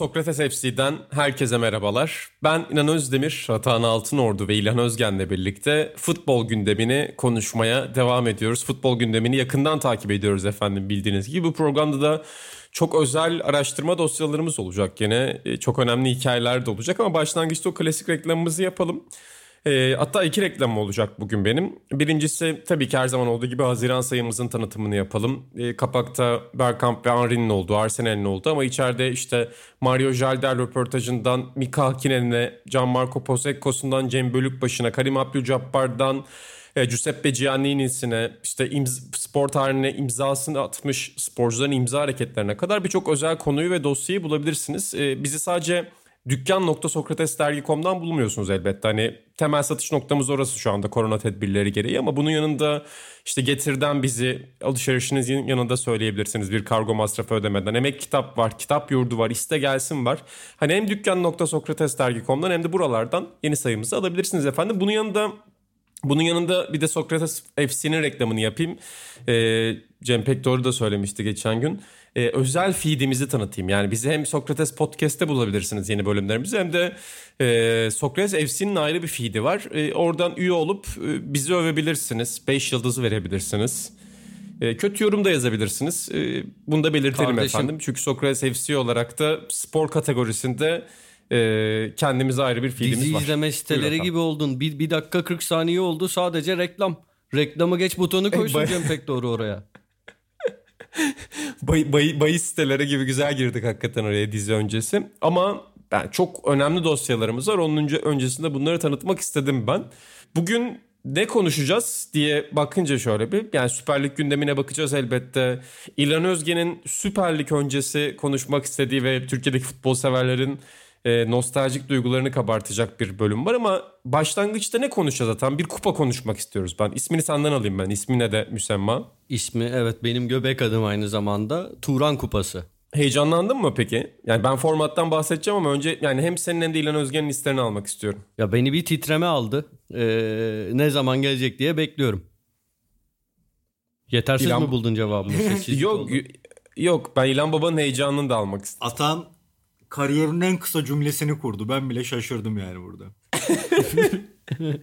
Sokrates FC'den herkese merhabalar. Ben İnan Özdemir, Ratan Altınordu ve İlhan Özgen'le birlikte futbol gündemini konuşmaya devam ediyoruz. Futbol gündemini yakından takip ediyoruz efendim bildiğiniz gibi. Bu programda da çok özel araştırma dosyalarımız olacak gene. E, çok önemli hikayeler de olacak ama başlangıçta o klasik reklamımızı yapalım. E, hatta iki reklam olacak bugün benim. Birincisi tabii ki her zaman olduğu gibi Haziran sayımızın tanıtımını yapalım. E, kapakta Bergkamp ve Henry'nin olduğu, Arsenal'in oldu ama içeride işte Mario Jalder röportajından Mika Hakinen'e, Gianmarco Poseccos'undan Cem Bölükbaşı'na, Karim Abdülcabbar'dan e, Giuseppe Giannini'sine işte imz, spor tarihine imzasını atmış sporcuların imza hareketlerine kadar birçok özel konuyu ve dosyayı bulabilirsiniz. E, bizi sadece dükkan.sokratesdergi.com'dan bulmuyorsunuz elbette. Hani temel satış noktamız orası şu anda korona tedbirleri gereği ama bunun yanında işte getirden bizi alışverişinizin yanında söyleyebilirsiniz bir kargo masrafı ödemeden. Emek kitap var, kitap yurdu var, iste gelsin var. Hani hem dükkan.sokratesdergi.com'dan hem de buralardan yeni sayımızı alabilirsiniz efendim. Bunun yanında bunun yanında bir de Sokrates FC'nin reklamını yapayım. Ee, Cem Pek doğru da söylemişti geçen gün. Ee, özel feedimizi tanıtayım. Yani bizi hem Sokrates Podcast'te bulabilirsiniz yeni bölümlerimizi hem de e, Sokrates FC'nin ayrı bir feed'i var. E, oradan üye olup e, bizi övebilirsiniz. 5 yıldızı verebilirsiniz. E, kötü yorum da yazabilirsiniz. E, bunu da belirtelim Kardeşim. efendim. Çünkü Sokrates FC olarak da spor kategorisinde e, kendimize ayrı bir filmimiz Dizi var. Dizi izleme siteleri gibi oldun. Bir, bir dakika 40 saniye oldu sadece reklam. Reklamı geç butonu koysun Cem pek doğru oraya. bay, bay, bayı sitelere gibi güzel girdik hakikaten oraya dizi öncesi. Ama ben çok önemli dosyalarımız var. Onun önce, öncesinde bunları tanıtmak istedim ben. Bugün ne konuşacağız diye bakınca şöyle bir yani Süper Lig gündemine bakacağız elbette. İlhan Özge'nin Süper Lig öncesi konuşmak istediği ve Türkiye'deki futbol severlerin e, nostaljik duygularını kabartacak bir bölüm var ama başlangıçta ne konuşacağız zaten? Bir kupa konuşmak istiyoruz ben. İsmini senden alayım ben. İsmine de müsemma. İsmi evet benim göbek adım aynı zamanda. Turan Kupası. Heyecanlandın mı peki? Yani ben formattan bahsedeceğim ama önce yani hem senin hem de İlhan Özgen'in listelerini almak istiyorum. Ya beni bir titreme aldı. Ee, ne zaman gelecek diye bekliyorum. Yetersiz İlhan... mi buldun cevabını? yok oldu. yok ben İlhan Baba'nın heyecanını da almak istedim. Atan kariyerinin en kısa cümlesini kurdu. Ben bile şaşırdım yani burada.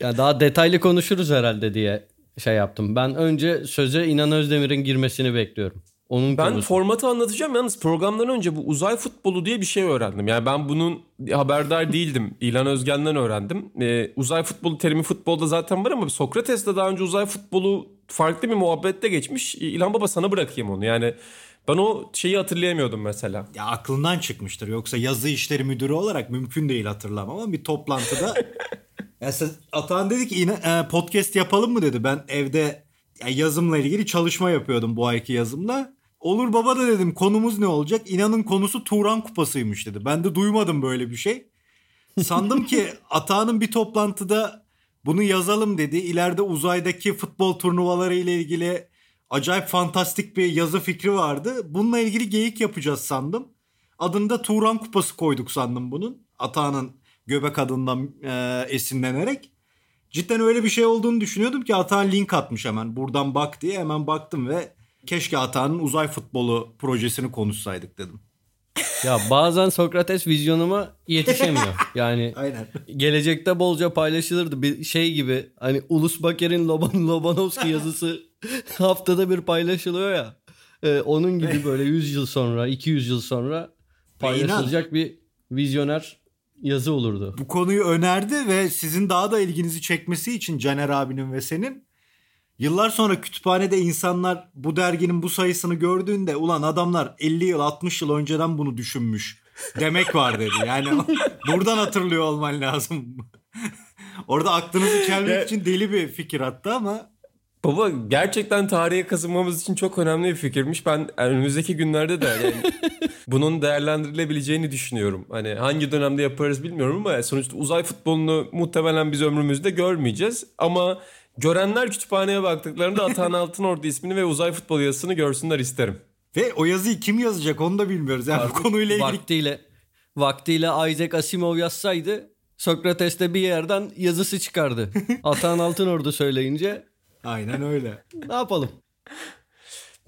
ya daha detaylı konuşuruz herhalde diye şey yaptım. Ben önce söze İnan Özdemir'in girmesini bekliyorum. Onun ben konusu. formatı anlatacağım. Yalnız programdan önce bu uzay futbolu diye bir şey öğrendim. Yani ben bunun haberdar değildim. İlan Özgen'den öğrendim. Ee, uzay futbolu terimi futbolda zaten var ama Sokrates'te daha önce uzay futbolu farklı bir muhabbette geçmiş. İlhan Baba sana bırakayım onu. Yani ben o şeyi hatırlayamıyordum mesela. Ya aklından çıkmıştır. Yoksa yazı işleri müdürü olarak mümkün değil hatırlamam ama bir toplantıda ya Atan dedi ki e, podcast yapalım mı dedi. Ben evde yazımla ilgili çalışma yapıyordum bu ayki yazımla. Olur baba da dedim konumuz ne olacak? İnanın konusu Turan Kupası'ymış dedi. Ben de duymadım böyle bir şey. Sandım ki Atağan'ın bir toplantıda bunu yazalım dedi. İleride uzaydaki futbol turnuvaları ile ilgili acayip fantastik bir yazı fikri vardı. Bununla ilgili geyik yapacağız sandım. Adını da Turan Kupası koyduk sandım bunun. Atağan'ın göbek adından e, esinlenerek. Cidden öyle bir şey olduğunu düşünüyordum ki Atağan link atmış hemen. Buradan bak diye hemen baktım ve keşke Atağan'ın uzay futbolu projesini konuşsaydık dedim. Ya bazen Sokrates vizyonuma yetişemiyor. Yani Aynen. gelecekte bolca paylaşılırdı. Bir şey gibi hani Ulus Baker'in Loban Lobanovski yazısı haftada bir paylaşılıyor ya. Ee, onun gibi böyle 100 yıl sonra, 200 yıl sonra paylaşılacak bir vizyoner yazı olurdu. Bu konuyu önerdi ve sizin daha da ilginizi çekmesi için Caner abinin ve senin yıllar sonra kütüphanede insanlar bu derginin bu sayısını gördüğünde ulan adamlar 50 yıl 60 yıl önceden bunu düşünmüş demek var dedi. Yani buradan hatırlıyor olman lazım. Orada aklınızı çelmek için deli bir fikir hatta ama Baba gerçekten tarihe kazınmamız için çok önemli bir fikirmiş. Ben önümüzdeki günlerde de yani bunun değerlendirilebileceğini düşünüyorum. Hani hangi dönemde yaparız bilmiyorum ama sonuçta uzay futbolunu muhtemelen biz ömrümüzde görmeyeceğiz. Ama Görenler kütüphaneye baktıklarında Atahan Altınordu ismini ve uzay futbol yazısını görsünler isterim. Ve o yazıyı kim yazacak onu da bilmiyoruz. Yani bu konuyla ilgili... Vaktiyle, vaktiyle Isaac Asimov yazsaydı Sokrates'te bir yerden yazısı çıkardı. Atahan Altınordu söyleyince. Aynen öyle. ne yapalım?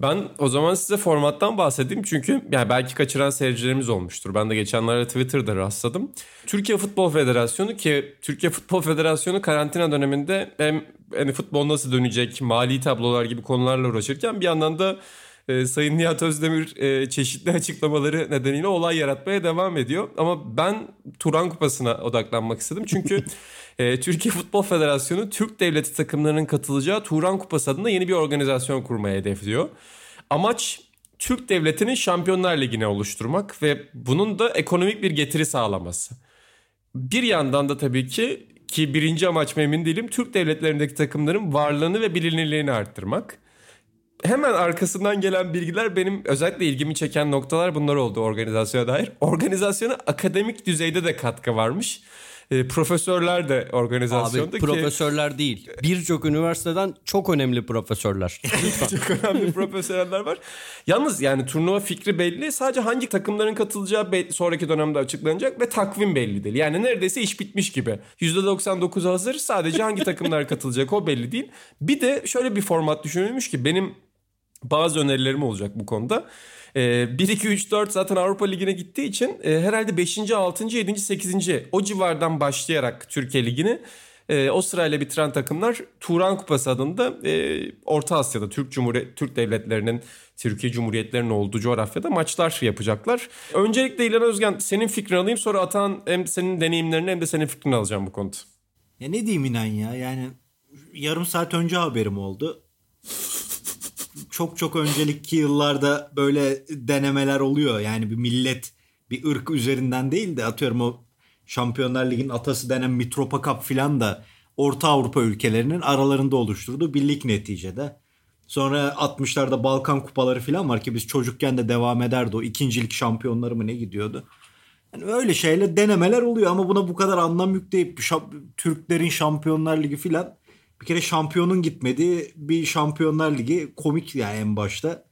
Ben o zaman size formattan bahsedeyim çünkü yani belki kaçıran seyircilerimiz olmuştur. Ben de geçenlerde Twitter'da rastladım. Türkiye Futbol Federasyonu ki Türkiye Futbol Federasyonu karantina döneminde hem hani futbol nasıl dönecek, mali tablolar gibi konularla uğraşırken bir yandan da e, Sayın Nihat Özdemir e, çeşitli açıklamaları nedeniyle olay yaratmaya devam ediyor. Ama ben Turan Kupası'na odaklanmak istedim. Çünkü e, Türkiye Futbol Federasyonu Türk devleti takımlarının katılacağı Turan Kupası adında yeni bir organizasyon kurmaya hedefliyor. Amaç Türk devletinin Şampiyonlar Ligi'ne oluşturmak ve bunun da ekonomik bir getiri sağlaması. Bir yandan da tabii ki ki birinci amaç emin değilim Türk devletlerindeki takımların varlığını ve bilinirliğini arttırmak hemen arkasından gelen bilgiler benim özellikle ilgimi çeken noktalar bunlar oldu organizasyona dair. Organizasyona akademik düzeyde de katkı varmış. E, profesörler de organizasyonda Abi, profesörler değil. Birçok üniversiteden çok önemli profesörler. çok önemli profesörler var. Yalnız yani turnuva fikri belli. Sadece hangi takımların katılacağı sonraki dönemde açıklanacak ve takvim belli değil. Yani neredeyse iş bitmiş gibi. %99 hazır. Sadece hangi takımlar katılacak o belli değil. Bir de şöyle bir format düşünülmüş ki benim bazı önerilerim olacak bu konuda. E, 1, 2, 3, 4 zaten Avrupa Ligi'ne gittiği için e, herhalde 5. 6. 7. 8. o civardan başlayarak Türkiye Ligi'ni e, o sırayla bitiren takımlar Turan Kupası adında e, Orta Asya'da Türk Cumhuriyet Türk devletlerinin Türkiye Cumhuriyetlerinin olduğu coğrafyada maçlar yapacaklar. Öncelikle İlhan Özgen senin fikrini alayım sonra Atan hem senin deneyimlerini hem de senin fikrini alacağım bu konuda. Ya ne diyeyim inan ya yani yarım saat önce haberim oldu çok çok öncelikli yıllarda böyle denemeler oluyor. Yani bir millet bir ırk üzerinden değil de atıyorum o Şampiyonlar Ligi'nin atası denen Mitropa Cup filan da Orta Avrupa ülkelerinin aralarında oluşturduğu bir lig neticede. Sonra 60'larda Balkan kupaları filan var ki biz çocukken de devam ederdi o ikincilik şampiyonları mı ne gidiyordu. Yani öyle şeyle denemeler oluyor ama buna bu kadar anlam yükleyip Türklerin Şampiyonlar Ligi filan bir kere şampiyonun gitmediği bir Şampiyonlar Ligi komik yani en başta.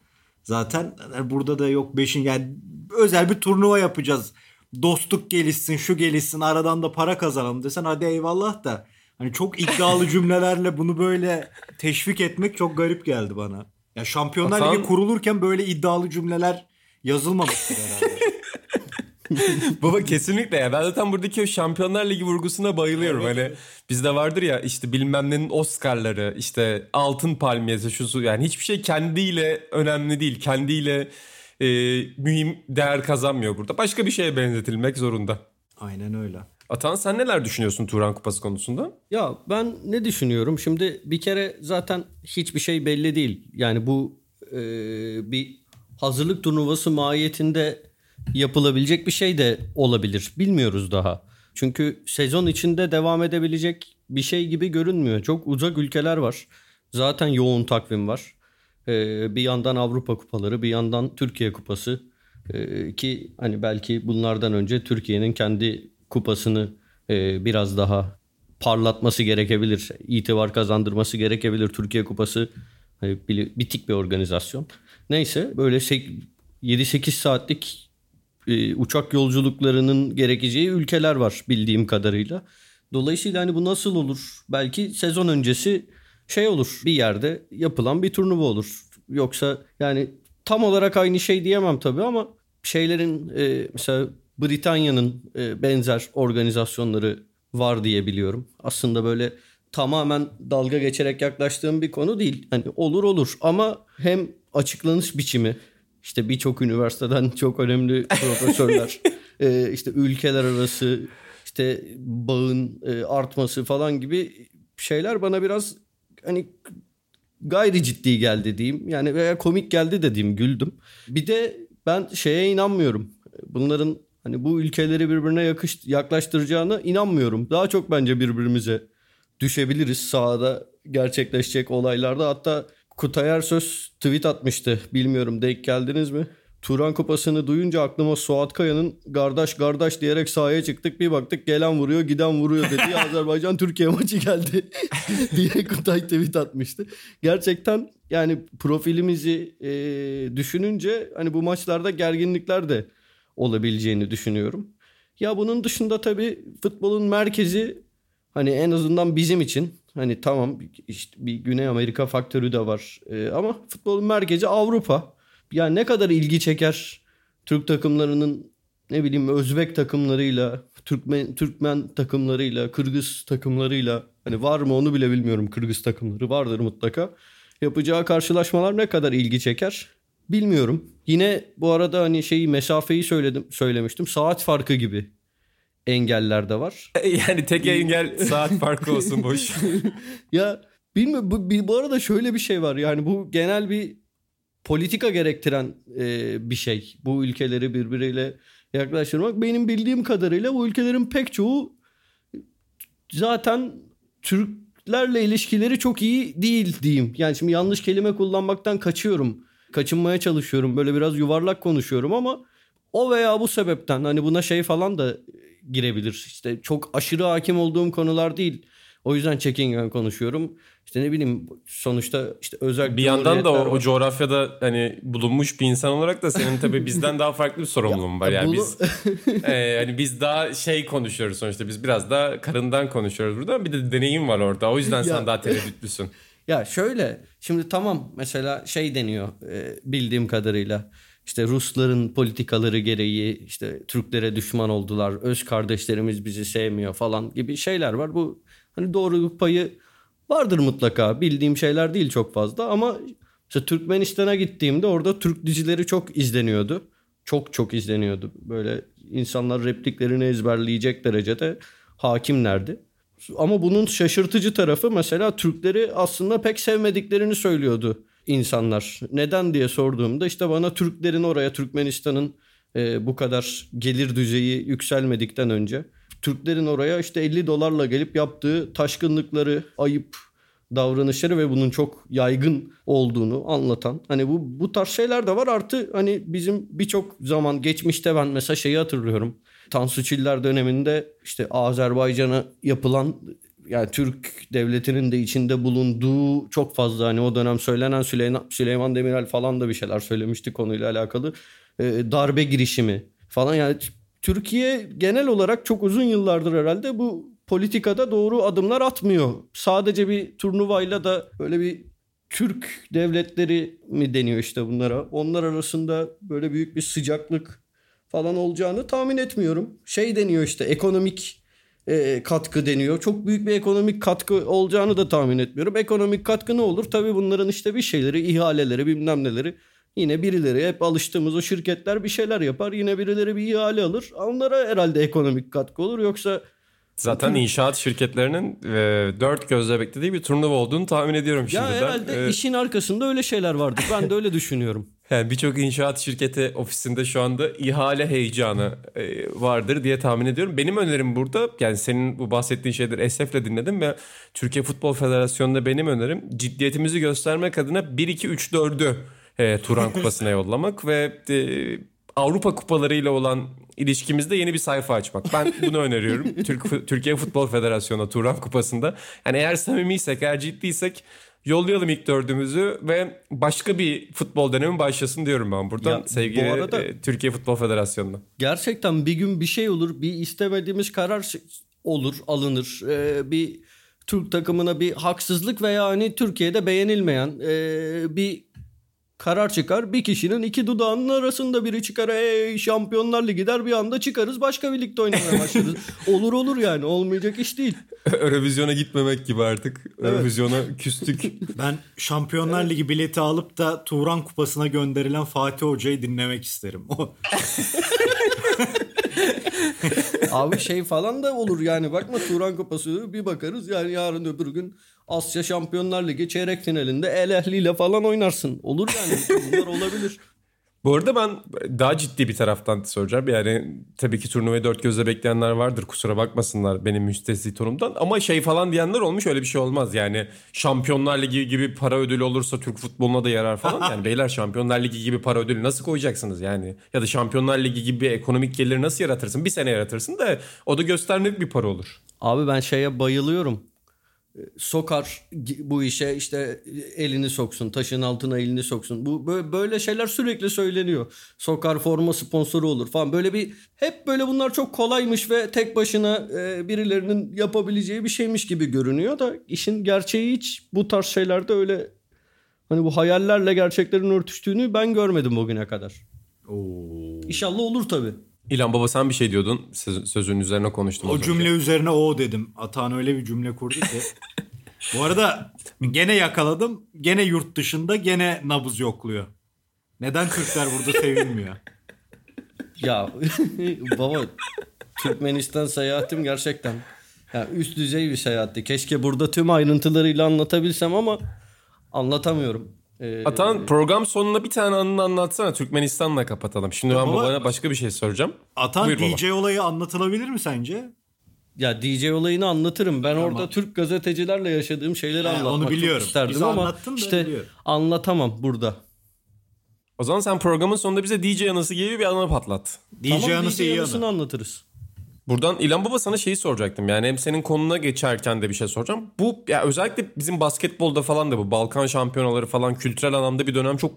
Zaten burada da yok beşin yani özel bir turnuva yapacağız. Dostluk gelişsin, şu gelişsin, aradan da para kazanalım desen hadi eyvallah da. Hani çok iddialı cümlelerle bunu böyle teşvik etmek çok garip geldi bana. Ya Şampiyonlar Ligi kurulurken böyle iddialı cümleler yazılmamıştır herhalde. Baba kesinlikle ya. Ben zaten buradaki o Şampiyonlar Ligi vurgusuna bayılıyorum. Evet. Hani bizde vardır ya işte bilmem nenin Oscar'ları, işte altın palmiyesi, şu su yani hiçbir şey kendiyle önemli değil. Kendiyle e, mühim değer kazanmıyor burada. Başka bir şeye benzetilmek zorunda. Aynen öyle. Atan sen neler düşünüyorsun Turan Kupası konusunda? Ya ben ne düşünüyorum? Şimdi bir kere zaten hiçbir şey belli değil. Yani bu e, bir hazırlık turnuvası mahiyetinde yapılabilecek bir şey de olabilir. Bilmiyoruz daha. Çünkü sezon içinde devam edebilecek bir şey gibi görünmüyor. Çok uzak ülkeler var. Zaten yoğun takvim var. Ee, bir yandan Avrupa kupaları, bir yandan Türkiye kupası. Ee, ki hani belki bunlardan önce Türkiye'nin kendi kupasını e, biraz daha parlatması gerekebilir. İtibar kazandırması gerekebilir. Türkiye kupası hani bitik bir organizasyon. Neyse böyle 7-8 saatlik e, uçak yolculuklarının gerekeceği ülkeler var bildiğim kadarıyla. Dolayısıyla hani bu nasıl olur? Belki sezon öncesi şey olur bir yerde yapılan bir turnuva olur. Yoksa yani tam olarak aynı şey diyemem tabii ama şeylerin e, mesela Britanya'nın e, benzer organizasyonları var diye biliyorum. Aslında böyle tamamen dalga geçerek yaklaştığım bir konu değil. Hani olur olur ama hem açıklanış biçimi işte birçok üniversiteden çok önemli profesörler, e, işte ülkeler arası işte bağın e, artması falan gibi şeyler bana biraz hani gayri ciddi geldi diyeyim. Yani veya komik geldi dediğim güldüm. Bir de ben şeye inanmıyorum. Bunların hani bu ülkeleri birbirine yakış, yaklaştıracağına inanmıyorum. Daha çok bence birbirimize düşebiliriz sahada gerçekleşecek olaylarda. Hatta Kutay Ersöz tweet atmıştı. Bilmiyorum denk geldiniz mi? Turan Kupası'nı duyunca aklıma Suat Kaya'nın kardeş kardeş diyerek sahaya çıktık. Bir baktık gelen vuruyor giden vuruyor dedi. Azerbaycan Türkiye maçı geldi diye Kutay tweet atmıştı. Gerçekten yani profilimizi e, düşününce hani bu maçlarda gerginlikler de olabileceğini düşünüyorum. Ya bunun dışında tabii futbolun merkezi hani en azından bizim için hani tamam işte bir Güney Amerika faktörü de var ee, ama futbolun merkezi Avrupa. Yani ne kadar ilgi çeker Türk takımlarının ne bileyim Özbek takımlarıyla, Türkmen Türkmen takımlarıyla, Kırgız takımlarıyla hani var mı onu bile bilmiyorum. Kırgız takımları vardır mutlaka. Yapacağı karşılaşmalar ne kadar ilgi çeker bilmiyorum. Yine bu arada hani şeyi mesafeyi söyledim söylemiştim. Saat farkı gibi engeller de var. Yani tek engel saat farkı olsun boş. ya bilmiyorum bu, bu arada şöyle bir şey var. Yani bu genel bir politika gerektiren e, bir şey. Bu ülkeleri birbiriyle yaklaştırmak. Benim bildiğim kadarıyla bu ülkelerin pek çoğu zaten Türklerle ilişkileri çok iyi değil diyeyim. Yani şimdi yanlış kelime kullanmaktan kaçıyorum. Kaçınmaya çalışıyorum. Böyle biraz yuvarlak konuşuyorum ama o veya bu sebepten hani buna şey falan da girebilir. İşte çok aşırı hakim olduğum konular değil. O yüzden çekingen konuşuyorum. İşte ne bileyim sonuçta işte özel bir yandan da o, o coğrafyada hani bulunmuş bir insan olarak da senin tabii bizden daha farklı bir sorumluluğun var. Yani bunu... biz e, hani biz daha şey konuşuyoruz sonuçta biz biraz daha karından konuşuyoruz burada. Bir de deneyim var orada. O yüzden sen daha tereddütlüsün. Ya şöyle şimdi tamam mesela şey deniyor e, bildiğim kadarıyla işte Rusların politikaları gereği işte Türklere düşman oldular, öz kardeşlerimiz bizi sevmiyor falan gibi şeyler var. Bu hani doğruluk payı vardır mutlaka. Bildiğim şeyler değil çok fazla ama işte Türkmenistan'a gittiğimde orada Türk dizileri çok izleniyordu. Çok çok izleniyordu. Böyle insanlar repliklerini ezberleyecek derecede hakimlerdi. Ama bunun şaşırtıcı tarafı mesela Türkleri aslında pek sevmediklerini söylüyordu insanlar. Neden diye sorduğumda işte bana Türklerin oraya Türkmenistan'ın e, bu kadar gelir düzeyi yükselmedikten önce Türklerin oraya işte 50 dolarla gelip yaptığı taşkınlıkları, ayıp davranışları ve bunun çok yaygın olduğunu anlatan. Hani bu bu tarz şeyler de var. Artı hani bizim birçok zaman geçmişte ben mesela şeyi hatırlıyorum. Tansu Çiller döneminde işte Azerbaycan'a yapılan yani Türk devletinin de içinde bulunduğu çok fazla hani o dönem söylenen Süleyman, Süleyman Demirel falan da bir şeyler söylemişti konuyla alakalı. E, darbe girişimi falan yani Türkiye genel olarak çok uzun yıllardır herhalde bu politikada doğru adımlar atmıyor. Sadece bir turnuvayla da böyle bir Türk devletleri mi deniyor işte bunlara. Onlar arasında böyle büyük bir sıcaklık falan olacağını tahmin etmiyorum. Şey deniyor işte ekonomik e, katkı deniyor. Çok büyük bir ekonomik katkı olacağını da tahmin etmiyorum. Ekonomik katkı ne olur? Tabii bunların işte bir şeyleri, ihaleleri, bilmem neleri. Yine birileri hep alıştığımız o şirketler bir şeyler yapar. Yine birileri bir ihale alır. Onlara herhalde ekonomik katkı olur. Yoksa Zaten inşaat şirketlerinin e, dört gözle beklediği bir turnuva olduğunu tahmin ediyorum şimdiden. Ya herhalde ee, işin arkasında öyle şeyler vardır. Ben de öyle düşünüyorum. Yani birçok inşaat şirketi ofisinde şu anda ihale heyecanı e, vardır diye tahmin ediyorum. Benim önerim burada yani senin bu bahsettiğin şeyleri esefle dinledim ve Türkiye Futbol Federasyonu'nda benim önerim ciddiyetimizi göstermek adına 1-2-3-4'ü e, Turan Kupası'na yollamak ve e, Avrupa kupalarıyla olan ilişkimizde yeni bir sayfa açmak. Ben bunu öneriyorum. Türk, Türkiye Futbol Federasyonu Turan Kupası'nda. Yani eğer samimiysek, eğer ciddiysek yollayalım ilk dördümüzü ve başka bir futbol dönemi başlasın diyorum ben buradan ya, sevgili bu arada, e, Türkiye Futbol Federasyonu'na. Gerçekten bir gün bir şey olur, bir istemediğimiz karar olur, alınır. Ee, bir Türk takımına bir haksızlık veya hani Türkiye'de beğenilmeyen e, bir karar çıkar. Bir kişinin iki dudağının arasında biri çıkar. Ey Şampiyonlar Ligi der bir anda çıkarız başka bir ligde oynamaya başlarız. olur olur yani olmayacak iş değil. Eurovizyona gitmemek gibi artık. Evet. Eurovizyona küstük. Ben Şampiyonlar Ligi bileti alıp da Turan Kupası'na gönderilen Fatih Hoca'yı dinlemek isterim. O Abi şey falan da olur yani bakma Turan Kupası bir bakarız yani yarın öbür gün Asya Şampiyonlar Ligi çeyrek finalinde El Ehli ile falan oynarsın. Olur yani bunlar olabilir. Bu arada ben daha ciddi bir taraftan soracağım. Yani tabii ki turnuvayı dört gözle bekleyenler vardır. Kusura bakmasınlar benim müstesni tonumdan. Ama şey falan diyenler olmuş öyle bir şey olmaz. Yani Şampiyonlar Ligi gibi para ödülü olursa Türk futboluna da yarar falan. Yani beyler Şampiyonlar Ligi gibi para ödülü nasıl koyacaksınız yani? Ya da Şampiyonlar Ligi gibi ekonomik gelir nasıl yaratırsın? Bir sene yaratırsın da o da göstermelik bir para olur. Abi ben şeye bayılıyorum sokar bu işe işte elini soksun, taşın altına elini soksun. Bu böyle şeyler sürekli söyleniyor. Sokar forma sponsoru olur falan. Böyle bir hep böyle bunlar çok kolaymış ve tek başına e, birilerinin yapabileceği bir şeymiş gibi görünüyor da işin gerçeği hiç bu tarz şeylerde öyle hani bu hayallerle gerçeklerin örtüştüğünü ben görmedim bugüne kadar. Oo. İnşallah olur tabii. İlan Baba sen bir şey diyordun. Söz, sözün üzerine konuştum. O cümle önce. üzerine o dedim. Atan öyle bir cümle kurdu ki. Bu arada gene yakaladım. Gene yurt dışında gene nabız yokluyor. Neden Türkler burada sevilmiyor? Ya baba Türkmenistan seyahatim gerçekten yani üst düzey bir seyahatti. Keşke burada tüm ayrıntılarıyla anlatabilsem ama anlatamıyorum. Ee, Atan program sonunda bir tane anını anlatsana. Türkmenistan'la kapatalım. Şimdi ben babana başka bir şey soracağım. Atan Buyur DJ baba. olayı anlatılabilir mi sence? Ya DJ olayını anlatırım. Ben tamam. orada Türk gazetecilerle yaşadığım şeyleri He, anlatmak onu biliyorum. çok isterdim Bize ama işte biliyorum. anlatamam burada. O zaman sen programın sonunda bize DJ anısı gibi bir anı patlat. DJ tamam, anısı DJ iyi anısını anı. anlatırız. Buradan İlhan Baba sana şeyi soracaktım. Yani hem senin konuna geçerken de bir şey soracağım. Bu ya özellikle bizim basketbolda falan da bu Balkan şampiyonaları falan kültürel anlamda bir dönem çok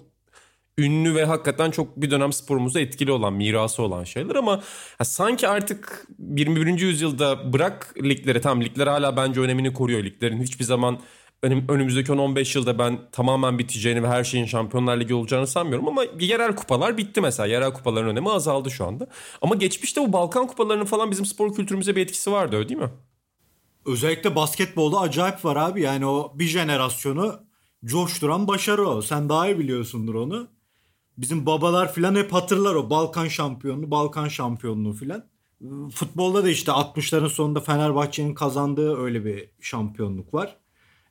ünlü ve hakikaten çok bir dönem sporumuzda etkili olan, mirası olan şeyler ama ya sanki artık 21. yüzyılda bırak ligleri tam ligler hala bence önemini koruyor liglerin. Hiçbir zaman önümüzdeki 10-15 yılda ben tamamen biteceğini ve her şeyin Şampiyonlar Ligi olacağını sanmıyorum ama yerel kupalar bitti mesela. Yerel kupaların önemi azaldı şu anda. Ama geçmişte bu Balkan kupalarının falan bizim spor kültürümüze bir etkisi vardı öyle değil mi? Özellikle basketbolda acayip var abi. Yani o bir jenerasyonu coşturan başarı o. Sen daha iyi biliyorsundur onu. Bizim babalar filan hep hatırlar o Balkan şampiyonluğu, Balkan şampiyonluğu filan. Futbolda da işte 60'ların sonunda Fenerbahçe'nin kazandığı öyle bir şampiyonluk var.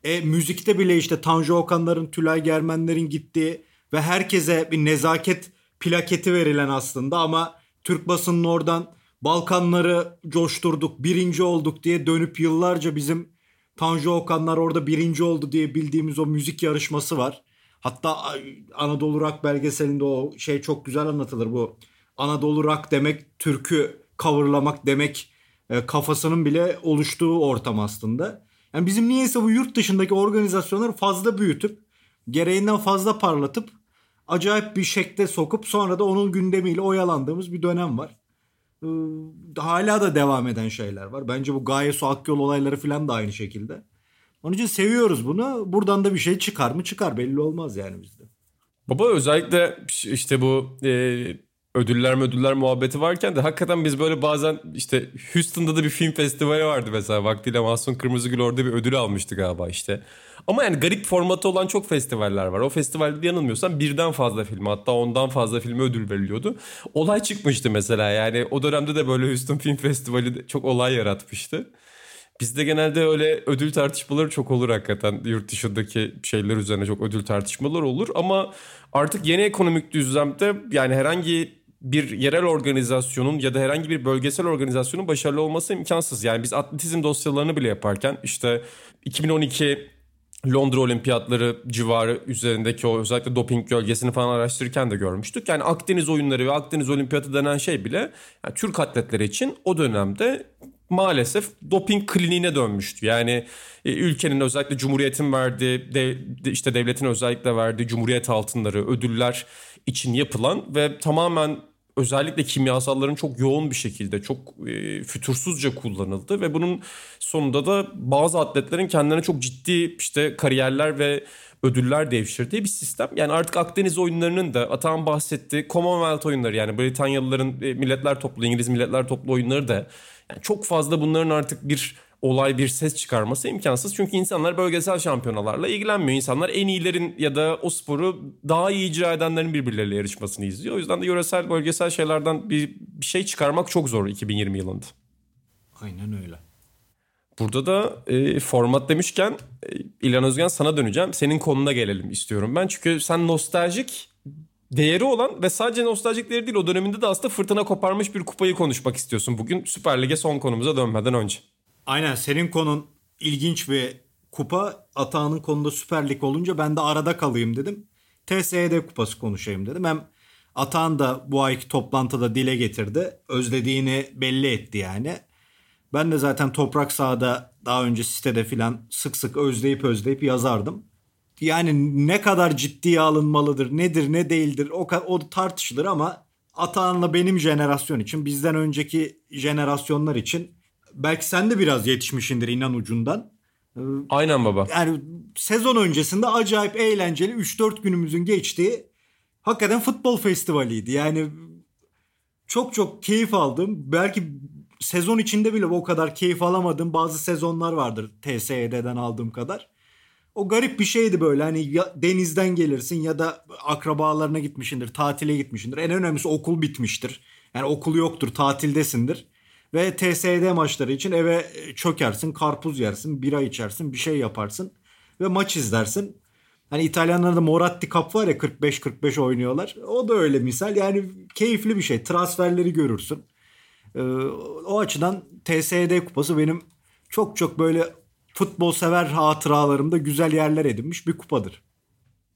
E, müzikte bile işte Tanju Okanların, Tülay Germenlerin gittiği ve herkese bir nezaket plaketi verilen aslında ama Türk basının oradan Balkanları coşturduk, birinci olduk diye dönüp yıllarca bizim Tanju Okanlar orada birinci oldu diye bildiğimiz o müzik yarışması var. Hatta Anadolu Rock belgeselinde o şey çok güzel anlatılır bu. Anadolu Rock demek türkü coverlamak demek e, kafasının bile oluştuğu ortam aslında. Yani bizim niyeyse bu yurt dışındaki organizasyonları fazla büyütüp gereğinden fazla parlatıp acayip bir şekle sokup sonra da onun gündemiyle oyalandığımız bir dönem var. Ee, hala da devam eden şeyler var. Bence bu Gaye Su Akyol olayları falan da aynı şekilde. Onun için seviyoruz bunu. Buradan da bir şey çıkar mı çıkar belli olmaz yani bizde. Baba özellikle işte bu e, ödüller ödüller muhabbeti varken de hakikaten biz böyle bazen işte Houston'da da bir film festivali vardı mesela vaktiyle Mahsun Kırmızıgül orada bir ödül almıştı galiba işte. Ama yani garip formatı olan çok festivaller var. O festivalde yanılmıyorsam birden fazla film hatta ondan fazla filme ödül veriliyordu. Olay çıkmıştı mesela yani o dönemde de böyle Houston Film Festivali çok olay yaratmıştı. Bizde genelde öyle ödül tartışmaları çok olur hakikaten. Yurt dışındaki şeyler üzerine çok ödül tartışmalar olur. Ama artık yeni ekonomik düzlemde yani herhangi bir yerel organizasyonun ya da herhangi bir bölgesel organizasyonun başarılı olması imkansız. Yani biz atletizm dosyalarını bile yaparken işte 2012 Londra Olimpiyatları civarı üzerindeki o özellikle doping gölgesini falan araştırırken de görmüştük. Yani Akdeniz oyunları ve Akdeniz Olimpiyatı denen şey bile yani Türk atletleri için o dönemde maalesef doping kliniğine dönmüştü. Yani e, ülkenin özellikle Cumhuriyet'in verdiği, de, işte devletin özellikle verdiği Cumhuriyet altınları, ödüller için yapılan ve tamamen özellikle kimyasalların çok yoğun bir şekilde çok e, fütursuzca kullanıldı ve bunun sonunda da bazı atletlerin kendilerine çok ciddi işte kariyerler ve ödüller devşirdiği bir sistem. Yani artık Akdeniz oyunlarının da Atan bahsetti Commonwealth oyunları yani Britanyalıların e, milletler toplu İngiliz milletler toplu oyunları da yani çok fazla bunların artık bir olay bir ses çıkarması imkansız. Çünkü insanlar bölgesel şampiyonalarla ilgilenmiyor. İnsanlar en iyilerin ya da o sporu daha iyi icra edenlerin birbirleriyle yarışmasını izliyor. O yüzden de yöresel bölgesel şeylerden bir, bir şey çıkarmak çok zor 2020 yılında. Aynen öyle. Burada da e, format demişken e, İlhan Özgen sana döneceğim. Senin konuna gelelim istiyorum ben. Çünkü sen nostaljik değeri olan ve sadece nostaljik değeri değil o döneminde de aslında fırtına koparmış bir kupayı konuşmak istiyorsun bugün Süper Lig'e son konumuza dönmeden önce. Aynen senin konun ilginç bir kupa. Atağının konuda Süper Lig olunca ben de arada kalayım dedim. TSED kupası konuşayım dedim. Hem Atan da bu ayki toplantıda dile getirdi. Özlediğini belli etti yani. Ben de zaten toprak sahada daha önce sitede filan sık sık özleyip özleyip yazardım. Yani ne kadar ciddiye alınmalıdır, nedir, ne değildir o, o tartışılır ama Atahan'la benim jenerasyon için, bizden önceki jenerasyonlar için belki sen de biraz yetişmişindir inan ucundan. Aynen baba. Yani sezon öncesinde acayip eğlenceli 3-4 günümüzün geçtiği hakikaten futbol festivaliydi. Yani çok çok keyif aldım. Belki sezon içinde bile o kadar keyif alamadığım bazı sezonlar vardır TSE'den aldığım kadar. O garip bir şeydi böyle hani ya denizden gelirsin ya da akrabalarına gitmişindir, tatile gitmişindir. En önemlisi okul bitmiştir. Yani okul yoktur, tatildesindir. Ve TSD maçları için eve çökersin, karpuz yersin, bira içersin, bir şey yaparsın ve maç izlersin. Hani İtalyanlarda Moratti Cup var ya 45-45 oynuyorlar. O da öyle misal. Yani keyifli bir şey. Transferleri görürsün. Ee, o açıdan TSD kupası benim çok çok böyle futbol sever hatıralarımda güzel yerler edinmiş bir kupadır.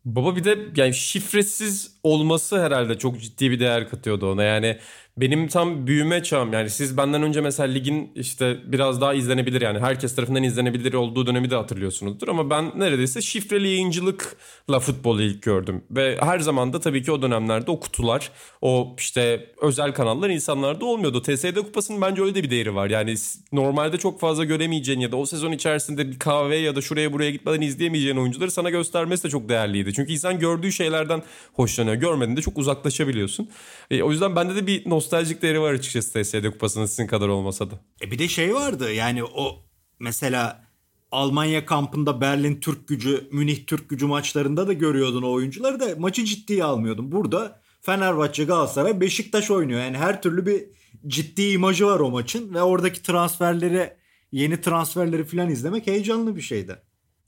Baba bir de yani şifresiz olması herhalde çok ciddi bir değer katıyordu ona. Yani benim tam büyüme çağım yani siz benden önce mesela ligin işte biraz daha izlenebilir yani herkes tarafından izlenebilir olduğu dönemi de hatırlıyorsunuzdur ama ben neredeyse şifreli yayıncılıkla futbolu ilk gördüm ve her zaman da tabii ki o dönemlerde o kutular o işte özel kanallar insanlarda olmuyordu. TSD kupasının bence öyle de bir değeri var yani normalde çok fazla göremeyeceğin ya da o sezon içerisinde bir kahve ya da şuraya buraya gitmeden izleyemeyeceğin oyuncuları sana göstermesi de çok değerliydi. Çünkü insan gördüğü şeylerden hoşlanıyor görmediğinde çok uzaklaşabiliyorsun. E, o yüzden bende de bir nostaljik değeri var açıkçası TSD kupasının sizin kadar olmasa da. E bir de şey vardı yani o mesela Almanya kampında Berlin Türk gücü, Münih Türk gücü maçlarında da görüyordun o oyuncuları da maçı ciddiye almıyordun. Burada Fenerbahçe, Galatasaray, Beşiktaş oynuyor. Yani her türlü bir ciddi imajı var o maçın ve oradaki transferleri, yeni transferleri falan izlemek heyecanlı bir şeydi.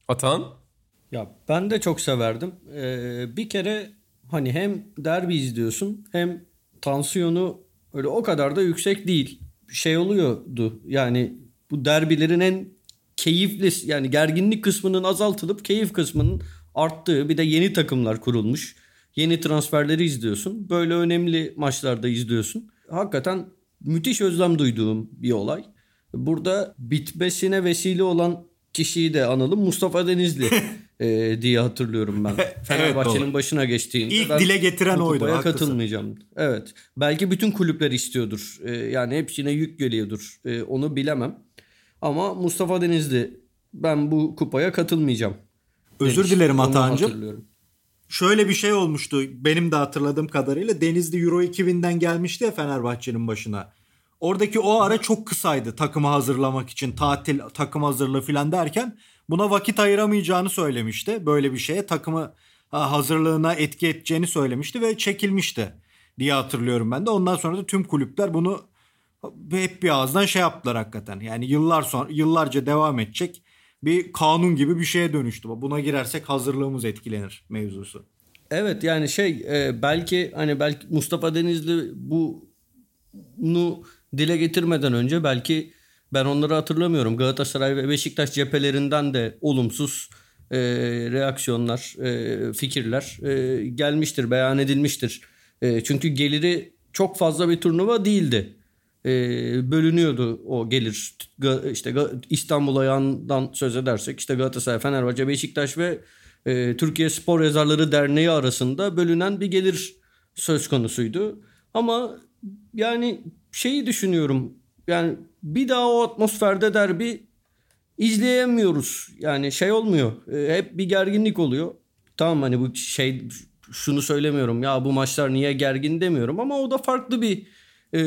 Atan? Ya ben de çok severdim. Ee, bir kere hani hem derbi izliyorsun hem tansiyonu öyle o kadar da yüksek değil. Şey oluyordu yani bu derbilerin en keyifli yani gerginlik kısmının azaltılıp keyif kısmının arttığı bir de yeni takımlar kurulmuş. Yeni transferleri izliyorsun. Böyle önemli maçlarda izliyorsun. Hakikaten müthiş özlem duyduğum bir olay. Burada bitmesine vesile olan kişiyi de analım. Mustafa Denizli e, diye hatırlıyorum ben. Fenerbahçe'nin evet, başına geçtiğinde. İlk ben dile getiren oydu. katılmayacağım. Evet. Belki bütün kulüpler istiyordur. E, yani hepsine yük geliyordur. E, onu bilemem. Ama Mustafa Denizli ben bu kupaya katılmayacağım. Özür demiş. dilerim Atancım. Şöyle bir şey olmuştu benim de hatırladığım kadarıyla. Denizli Euro 2000'den gelmişti ya Fenerbahçe'nin başına. Oradaki o ara çok kısaydı takımı hazırlamak için tatil takım hazırlığı falan derken buna vakit ayıramayacağını söylemişti. Böyle bir şeye takımı hazırlığına etki edeceğini söylemişti ve çekilmişti diye hatırlıyorum ben de. Ondan sonra da tüm kulüpler bunu hep bir ağızdan şey yaptılar hakikaten. Yani yıllar sonra yıllarca devam edecek bir kanun gibi bir şeye dönüştü. Buna girersek hazırlığımız etkilenir mevzusu. Evet yani şey e, belki hani belki Mustafa Denizli bunu dile getirmeden önce belki ben onları hatırlamıyorum. Galatasaray ve Beşiktaş cephelerinden de olumsuz e, reaksiyonlar, e, fikirler e, gelmiştir, beyan edilmiştir. E, çünkü geliri çok fazla bir turnuva değildi. E, bölünüyordu o gelir. İşte İstanbul ayağından söz edersek işte Galatasaray, Fenerbahçe, Beşiktaş ve e, Türkiye Spor Yazarları Derneği arasında bölünen bir gelir söz konusuydu. Ama yani şeyi düşünüyorum. Yani bir daha o atmosferde derbi izleyemiyoruz. Yani şey olmuyor. E, hep bir gerginlik oluyor. Tamam hani bu şey şunu söylemiyorum ya bu maçlar niye gergin demiyorum ama o da farklı bir e,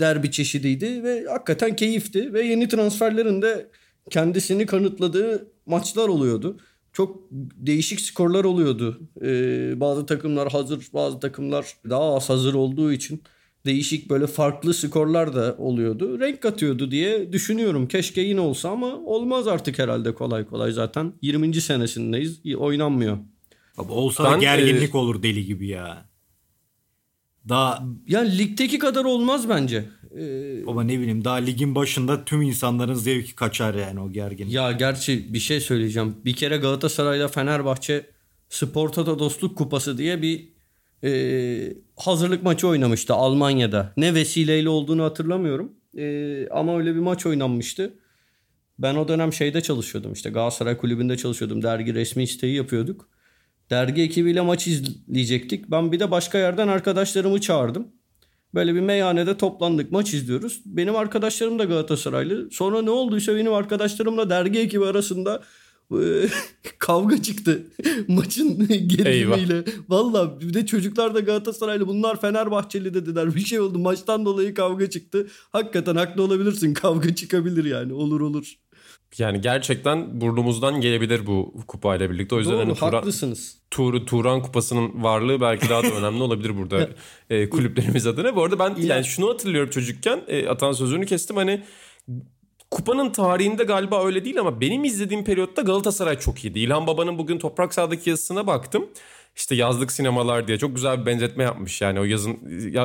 derbi çeşidiydi ve hakikaten keyifti ve yeni transferlerin de kendisini kanıtladığı maçlar oluyordu. Çok değişik skorlar oluyordu. Ee, bazı takımlar hazır, bazı takımlar daha az hazır olduğu için değişik böyle farklı skorlar da oluyordu. Renk katıyordu diye düşünüyorum. Keşke yine olsa ama olmaz artık herhalde kolay kolay zaten. 20. senesindeyiz. Oynanmıyor. Abi olsa ben, gerginlik e... olur deli gibi ya. Daha yani ligdeki kadar olmaz bence. Ee, Baba ne bileyim daha ligin başında tüm insanların zevki kaçar yani o gergin. Ya gerçi bir şey söyleyeceğim. Bir kere Galatasaray'la Fenerbahçe Sportada Dostluk Kupası diye bir e, hazırlık maçı oynamıştı Almanya'da. Ne vesileyle olduğunu hatırlamıyorum. E, ama öyle bir maç oynanmıştı. Ben o dönem şeyde çalışıyordum işte Galatasaray kulübünde çalışıyordum. Dergi resmi isteği yapıyorduk. Dergi ekibiyle maç izleyecektik. Ben bir de başka yerden arkadaşlarımı çağırdım. Böyle bir meyhanede toplandık maç izliyoruz. Benim arkadaşlarım da Galatasaraylı. Sonra ne olduysa benim arkadaşlarımla dergi ekibi arasında kavga çıktı maçın gerilimiyle. Valla bir de çocuklar da Galatasaraylı bunlar Fenerbahçeli dediler. Bir şey oldu maçtan dolayı kavga çıktı. Hakikaten haklı olabilirsin kavga çıkabilir yani olur olur. Yani gerçekten burnumuzdan gelebilir bu kupayla birlikte. O yüzden Doğru, hani Turan, haklısınız. Tur, Turan kupasının varlığı belki daha da önemli olabilir burada e, kulüplerimiz adına. Bu arada ben yani şunu hatırlıyorum çocukken e, atan sözünü kestim hani kupanın tarihinde galiba öyle değil ama benim izlediğim periyotta Galatasaray çok iyiydi. İlhan Baba'nın bugün Toprak Saha'daki yazısına baktım işte yazlık sinemalar diye çok güzel bir benzetme yapmış yani o yazın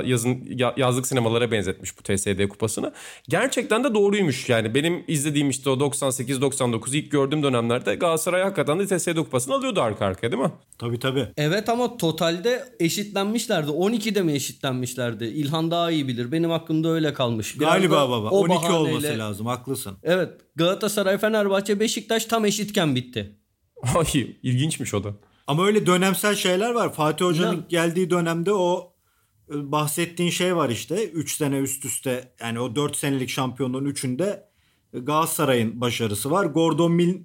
yazın yazlık sinemalara benzetmiş bu TSD kupasını. Gerçekten de doğruymuş yani benim izlediğim işte o 98-99 ilk gördüğüm dönemlerde Galatasaray hakikaten de TSD kupasını alıyordu arka arkaya değil mi? Tabii tabii. Evet ama totalde eşitlenmişlerdi. 12'de mi eşitlenmişlerdi? İlhan daha iyi bilir. Benim aklımda öyle kalmış. Biraz Galiba baba. 12 bahaneyle... olması lazım. Haklısın. Evet. Galatasaray, Fenerbahçe, Beşiktaş tam eşitken bitti. Ay ilginçmiş o da. Ama öyle dönemsel şeyler var. Fatih Hoca'nın ya. geldiği dönemde o e, bahsettiğin şey var işte. 3 sene üst üste yani o 4 senelik şampiyonluğun 3'ünde Galatasaray'ın başarısı var. Gordon Mill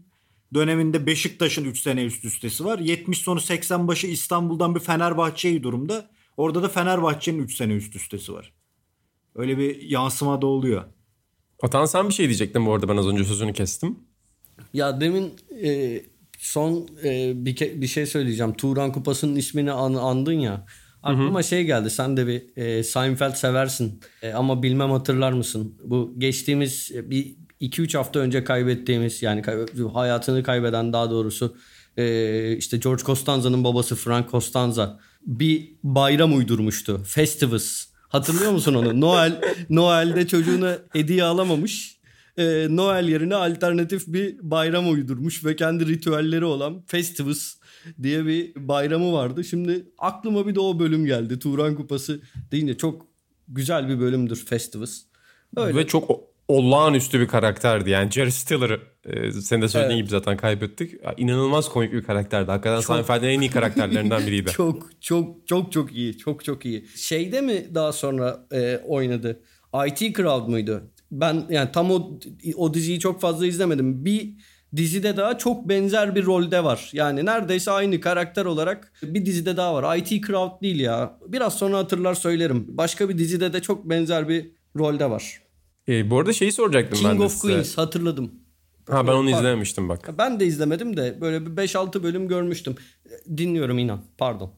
döneminde Beşiktaş'ın 3 sene üst üstesi var. 70 sonu 80 başı İstanbul'dan bir Fenerbahçe'yi durumda. Orada da Fenerbahçe'nin 3 sene üst üstesi var. Öyle bir yansıma da oluyor. Atan sen bir şey diyecektin bu arada ben az önce sözünü kestim. Ya demin e, son e, bir, ke- bir şey söyleyeceğim. Turan Kupası'nın ismini an- andın ya. Aklıma Hı-hı. şey geldi. Sen de bir e, Seinfeld seversin. E, ama bilmem hatırlar mısın? Bu geçtiğimiz e, bir 2-3 hafta önce kaybettiğimiz yani kay- hayatını kaybeden daha doğrusu e, işte George Costanza'nın babası Frank Costanza bir bayram uydurmuştu. Festivus. Hatırlıyor musun onu? Noel Noel'de çocuğuna hediye alamamış e, Noel yerine alternatif bir bayram uydurmuş ve kendi ritüelleri olan Festivus diye bir bayramı vardı. Şimdi aklıma bir de o bölüm geldi. Turan Kupası deyince çok güzel bir bölümdür Festivus. Öyle. Ve çok olağanüstü bir karakterdi. Yani Jerry Stiller'ı e, senin de söylediğin evet. gibi zaten kaybettik. İnanılmaz komik bir karakterdi. Hakikaten çok... Seinfeld'in en iyi karakterlerinden biriydi. çok çok çok çok iyi. Çok çok iyi. Şeyde mi daha sonra e, oynadı? IT Crowd muydu? Ben yani tam o o diziyi çok fazla izlemedim. Bir dizide daha çok benzer bir rolde var. Yani neredeyse aynı karakter olarak bir dizide daha var. IT Crowd değil ya. Biraz sonra hatırlar söylerim. Başka bir dizide de çok benzer bir rolde var. E, bu arada şeyi soracaktım King ben de of size. Queens hatırladım. Ha ben onu izlememiştim bak. Ben de izlemedim de böyle bir 5-6 bölüm görmüştüm. Dinliyorum inan. Pardon.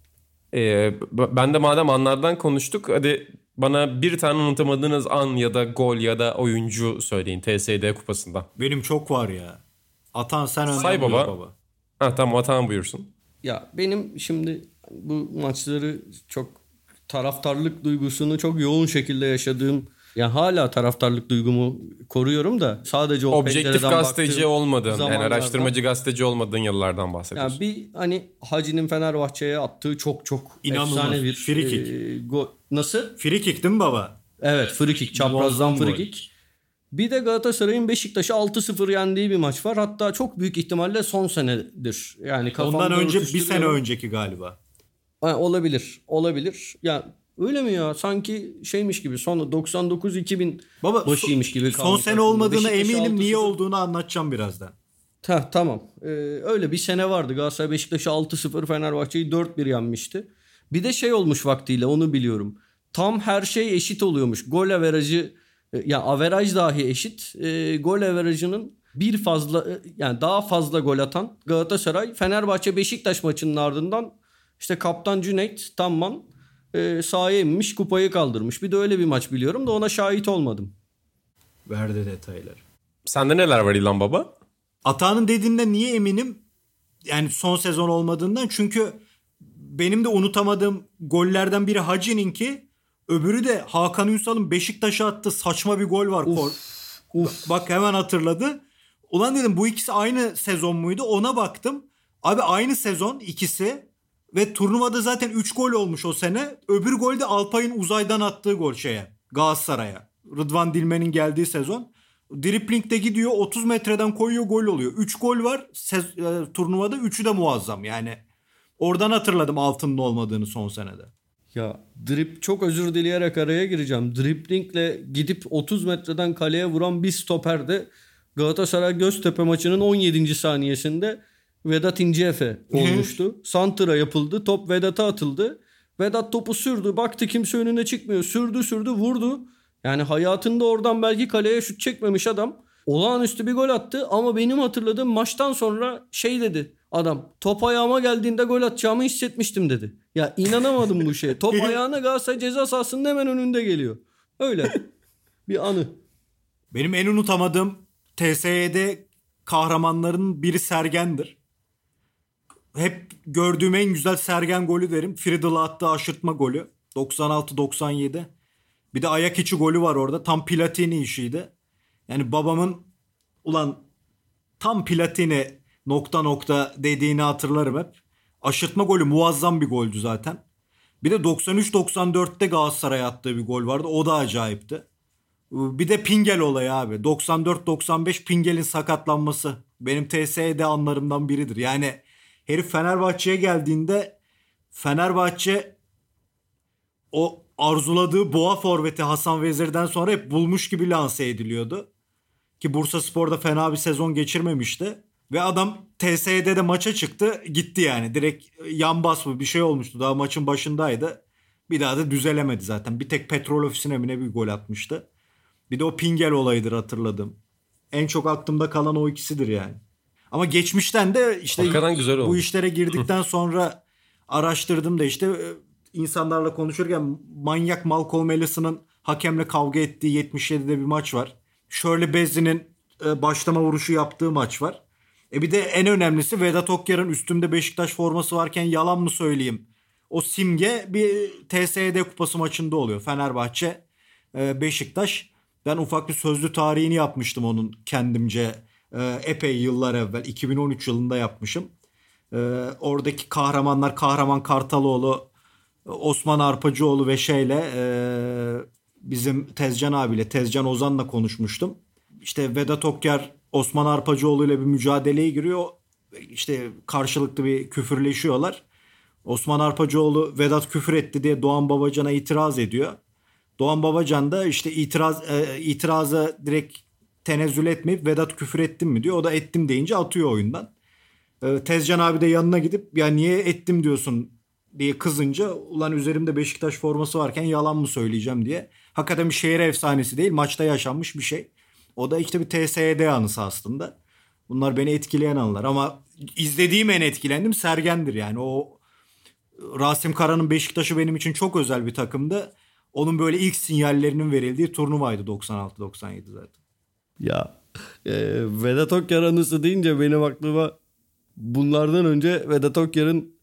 Ee, ben de madem anlardan konuştuk hadi bana bir tane unutamadığınız an ya da gol ya da oyuncu söyleyin TSD kupasında. Benim çok var ya. Atan sen önden Say baba. baba. Ha tamam Atan buyursun. Ya benim şimdi bu maçları çok taraftarlık duygusunu çok yoğun şekilde yaşadığım ya hala taraftarlık duygumu koruyorum da sadece o Objektif gazeteci olmadığın yani araştırmacı gazeteci olmadığın yıllardan bahsediyorsun. Ya bir hani Hacı'nin Fenerbahçe'ye attığı çok çok İnanılmaz. efsane bir frikik. E, go- Nasıl? Frikik değil mi baba? Evet frikik çaprazdan frikik. Bir de Galatasaray'ın Beşiktaş'ı 6-0 yendiği bir maç var. Hatta çok büyük ihtimalle son senedir. Yani Ondan önce bir sene önceki galiba. Ha, olabilir. Olabilir. Ya Öyle mi ya? Sanki şeymiş gibi son 99-2000 Baba, başıymış gibi. Son sene olmadığına eminim niye olduğunu anlatacağım birazdan. Ha, tamam. Ee, öyle bir sene vardı. Galatasaray Beşiktaş'ı 6-0 Fenerbahçe'yi 4-1 yenmişti. Bir de şey olmuş vaktiyle onu biliyorum. Tam her şey eşit oluyormuş. Gol averajı e, yani averaj dahi eşit. E, gol averajının bir fazla e, yani daha fazla gol atan Galatasaray Fenerbahçe Beşiktaş maçının ardından işte kaptan Cüneyt Tamman e, sahaya inmiş kupayı kaldırmış. Bir de öyle bir maç biliyorum da ona şahit olmadım. Verdi detaylar. Sende neler var İlhan Baba? Atağının dediğinde niye eminim? Yani son sezon olmadığından çünkü benim de unutamadığım gollerden biri Hacı'nin ki Öbürü de Hakan Ünsal'ın Beşiktaş'a attığı saçma bir gol var. Uf, uf. Bak hemen hatırladı. Ulan dedim bu ikisi aynı sezon muydu? Ona baktım. Abi aynı sezon ikisi ve turnuvada zaten 3 gol olmuş o sene. Öbür gol de Alpay'ın uzaydan attığı gol şeye Galatasaray'a. Rıdvan Dilmen'in geldiği sezon. Dripling'de gidiyor 30 metreden koyuyor gol oluyor. 3 gol var sez- e, turnuvada 3'ü de muazzam yani. Oradan hatırladım altının olmadığını son senede. Ya drip çok özür dileyerek araya gireceğim. Driplingle gidip 30 metreden kaleye vuran bir stoper de Galatasaray Göztepe maçının 17. saniyesinde Vedat İnceefe olmuştu. Santra yapıldı. Top Vedat'a atıldı. Vedat topu sürdü. Baktı kimse önüne çıkmıyor. Sürdü sürdü vurdu. Yani hayatında oradan belki kaleye şut çekmemiş adam. Olağanüstü bir gol attı ama benim hatırladığım maçtan sonra şey dedi adam. Top ayağıma geldiğinde gol atacağımı hissetmiştim dedi. Ya inanamadım bu şeye. Top ayağına Galatasaray ceza sahasının hemen önünde geliyor. Öyle bir anı. Benim en unutamadığım TSE'de kahramanların biri Sergen'dir. Hep gördüğüm en güzel Sergen golü derim. Friedl'a attığı aşırtma golü. 96-97. Bir de ayak içi golü var orada. Tam Platini işiydi. Yani babamın ulan tam Platini nokta nokta dediğini hatırlarım hep. Aşırtma golü muazzam bir goldü zaten. Bir de 93-94'te Galatasaray'a attığı bir gol vardı. O da acayipti. Bir de Pingel olayı abi. 94-95 Pingel'in sakatlanması. Benim TSE'de anlarımdan biridir. Yani herif Fenerbahçe'ye geldiğinde Fenerbahçe o arzuladığı boğa forveti Hasan Vezir'den sonra hep bulmuş gibi lanse ediliyordu. Ki Bursa Spor'da fena bir sezon geçirmemişti. Ve adam TSE'de de maça çıktı gitti yani. Direkt yan bas mı bir şey olmuştu. Daha maçın başındaydı. Bir daha da düzelemedi zaten. Bir tek petrol ofisine mi ne bir gol atmıştı. Bir de o Pingel olayıdır hatırladım. En çok aklımda kalan o ikisidir yani. Ama geçmişten de işte güzel bu işlere girdikten sonra araştırdım da işte e, insanlarla konuşurken manyak Malcolm Ellison'ın hakemle kavga ettiği 77'de bir maç var. Shirley Bassey'nin e, başlama vuruşu yaptığı maç var. E bir de en önemlisi Vedat Okyar'ın üstümde Beşiktaş forması varken yalan mı söyleyeyim? O simge bir TSED kupası maçında oluyor. Fenerbahçe e, Beşiktaş. Ben ufak bir sözlü tarihini yapmıştım onun kendimce e, epey yıllar evvel. 2013 yılında yapmışım. E, oradaki kahramanlar Kahraman Kartaloğlu, Osman Arpacıoğlu ve şeyle bizim Tezcan abiyle Tezcan Ozan'la konuşmuştum. İşte Vedat Okyar Osman Arpacıoğlu ile bir mücadeleye giriyor. İşte karşılıklı bir küfürleşiyorlar. Osman Arpacıoğlu Vedat küfür etti diye Doğan Babacan'a itiraz ediyor. Doğan Babacan da işte itiraz e, itiraza direkt tenezzül etmeyip Vedat küfür ettim mi diyor. O da ettim deyince atıyor oyundan. E, Tezcan abi de yanına gidip ya niye ettim diyorsun diye kızınca ulan üzerimde Beşiktaş forması varken yalan mı söyleyeceğim diye. Hakikaten bir şehir efsanesi değil maçta yaşanmış bir şey. O da işte bir TSED anısı aslında. Bunlar beni etkileyen anılar ama izlediğim en etkilendim Sergen'dir yani. O Rasim Kara'nın Beşiktaş'ı benim için çok özel bir takımdı. Onun böyle ilk sinyallerinin verildiği turnuvaydı 96-97 zaten. Ya e, Vedat Okyar anısı deyince benim aklıma bunlardan önce Vedat Okyar'ın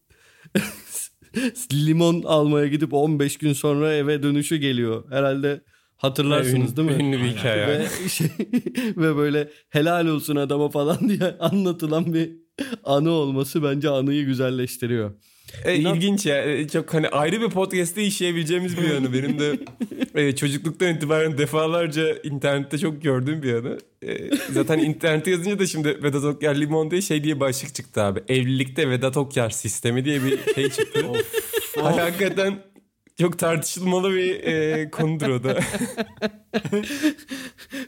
limon almaya gidip 15 gün sonra eve dönüşü geliyor. Herhalde hatırlarsınız değil mi? Ünlü bir hikaye. Ve, şey, ve böyle helal olsun adama falan diye anlatılan bir anı olması bence anıyı güzelleştiriyor. E, İnan... İlginç ya. E, çok hani ayrı bir podcast'te işleyebileceğimiz bir yanı. Benim de e, çocukluktan itibaren defalarca internette çok gördüğüm bir yanı. E, zaten internette yazınca da şimdi Vedat Okyar Limon diye şey diye başlık çıktı abi. Evlilikte Vedat Okyar sistemi diye bir şey çıktı. of, of. Hakikaten çok tartışılmalı bir e, konudur o da.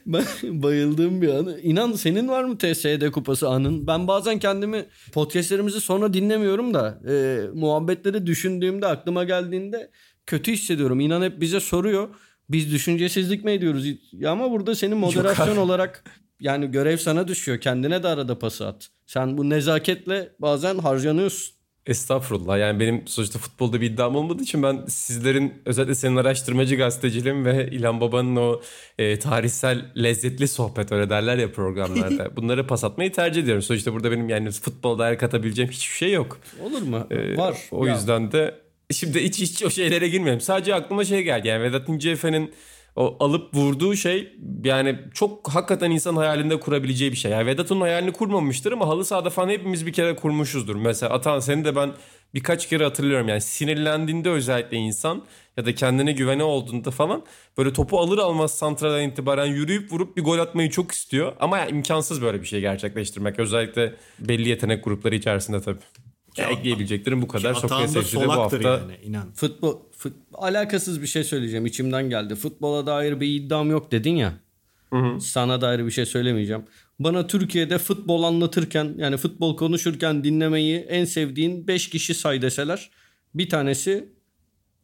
bayıldığım bir anı. İnan senin var mı TSD kupası anın? Ben bazen kendimi podcastlerimizi sonra dinlemiyorum da e, muhabbetleri düşündüğümde aklıma geldiğinde kötü hissediyorum. İnan hep bize soruyor. Biz düşüncesizlik mi ediyoruz? Ya ama burada senin moderasyon olarak yani görev sana düşüyor. Kendine de arada pası at. Sen bu nezaketle bazen harcanıyorsun. Estağfurullah. Yani benim sonuçta futbolda bir iddiam olmadığı için ben sizlerin özellikle senin araştırmacı gazeteciliğin ve İlhan Baba'nın o e, tarihsel lezzetli sohbet öyle derler ya programlarda. Bunları pas atmayı tercih ediyorum. Sonuçta burada benim yani futbolda el katabileceğim hiçbir şey yok. Olur mu? Ee, Var. O ya. yüzden de Şimdi hiç hiç o şeylere girmiyorum. Sadece aklıma şey geldi. Yani Vedat İnceefe'nin o alıp vurduğu şey yani çok hakikaten insan hayalinde kurabileceği bir şey. Yani Vedat onun hayalini kurmamıştır ama halı sahada falan hepimiz bir kere kurmuşuzdur. Mesela Atan seni de ben birkaç kere hatırlıyorum. Yani sinirlendiğinde özellikle insan ya da kendine güvene olduğunda falan böyle topu alır almaz santradan itibaren yürüyüp vurup bir gol atmayı çok istiyor. Ama yani imkansız böyle bir şey gerçekleştirmek. Özellikle belli yetenek grupları içerisinde tabii. Ya, ekleyebileceklerim bu kadar. Sokrates FC'de bu hafta yani, inan. Futbol, fut, alakasız bir şey söyleyeceğim. içimden geldi. Futbola dair bir iddiam yok dedin ya. Hı hı. Sana dair bir şey söylemeyeceğim. Bana Türkiye'de futbol anlatırken yani futbol konuşurken dinlemeyi en sevdiğin 5 kişi say deseler bir tanesi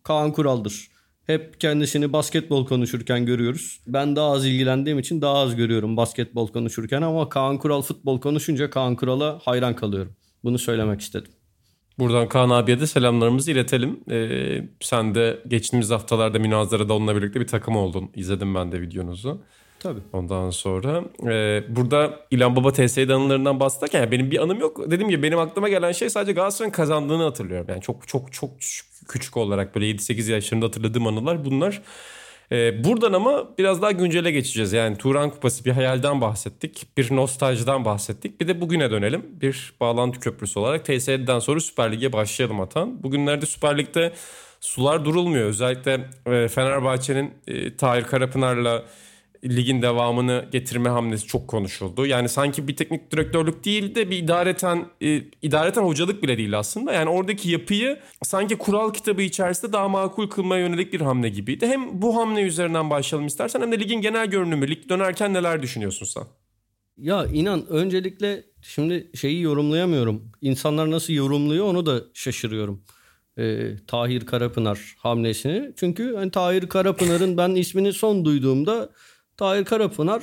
Kaan Kural'dır. Hep kendisini basketbol konuşurken görüyoruz. Ben daha az ilgilendiğim için daha az görüyorum basketbol konuşurken ama Kaan Kural futbol konuşunca Kaan Kural'a hayran kalıyorum. Bunu söylemek istedim. Buradan Kaan abiye de selamlarımızı iletelim. Ee, sen de geçtiğimiz haftalarda münazarada onunla birlikte bir takım oldun. İzledim ben de videonuzu. Tabii. Ondan sonra e, burada İlhan Baba TSE'de anılarından bahsederken yani benim bir anım yok. Dediğim gibi benim aklıma gelen şey sadece Galatasaray'ın kazandığını hatırlıyorum. Yani çok çok çok küçük olarak böyle 7-8 yaşlarında hatırladığım anılar bunlar. Ee, buradan ama biraz daha güncele geçeceğiz. Yani Turan Kupası bir hayalden bahsettik. Bir nostaljiden bahsettik. Bir de bugüne dönelim. Bir bağlantı köprüsü olarak TSE'den sonra Süper Lig'e başlayalım Atan. Bugünlerde Süper Lig'de sular durulmuyor. Özellikle e, Fenerbahçe'nin e, Tahir Karapınar'la ligin devamını getirme hamlesi çok konuşuldu. Yani sanki bir teknik direktörlük değil de bir idareten e, idareten hocalık bile değil aslında. Yani oradaki yapıyı sanki kural kitabı içerisinde daha makul kılmaya yönelik bir hamle gibiydi. Hem bu hamle üzerinden başlayalım istersen hem de ligin genel görünümü. Lig dönerken neler düşünüyorsun sen? Ya inan öncelikle şimdi şeyi yorumlayamıyorum. İnsanlar nasıl yorumluyor onu da şaşırıyorum. Ee, Tahir Karapınar hamlesini. Çünkü hani Tahir Karapınar'ın ben ismini son duyduğumda Tahir Karapınar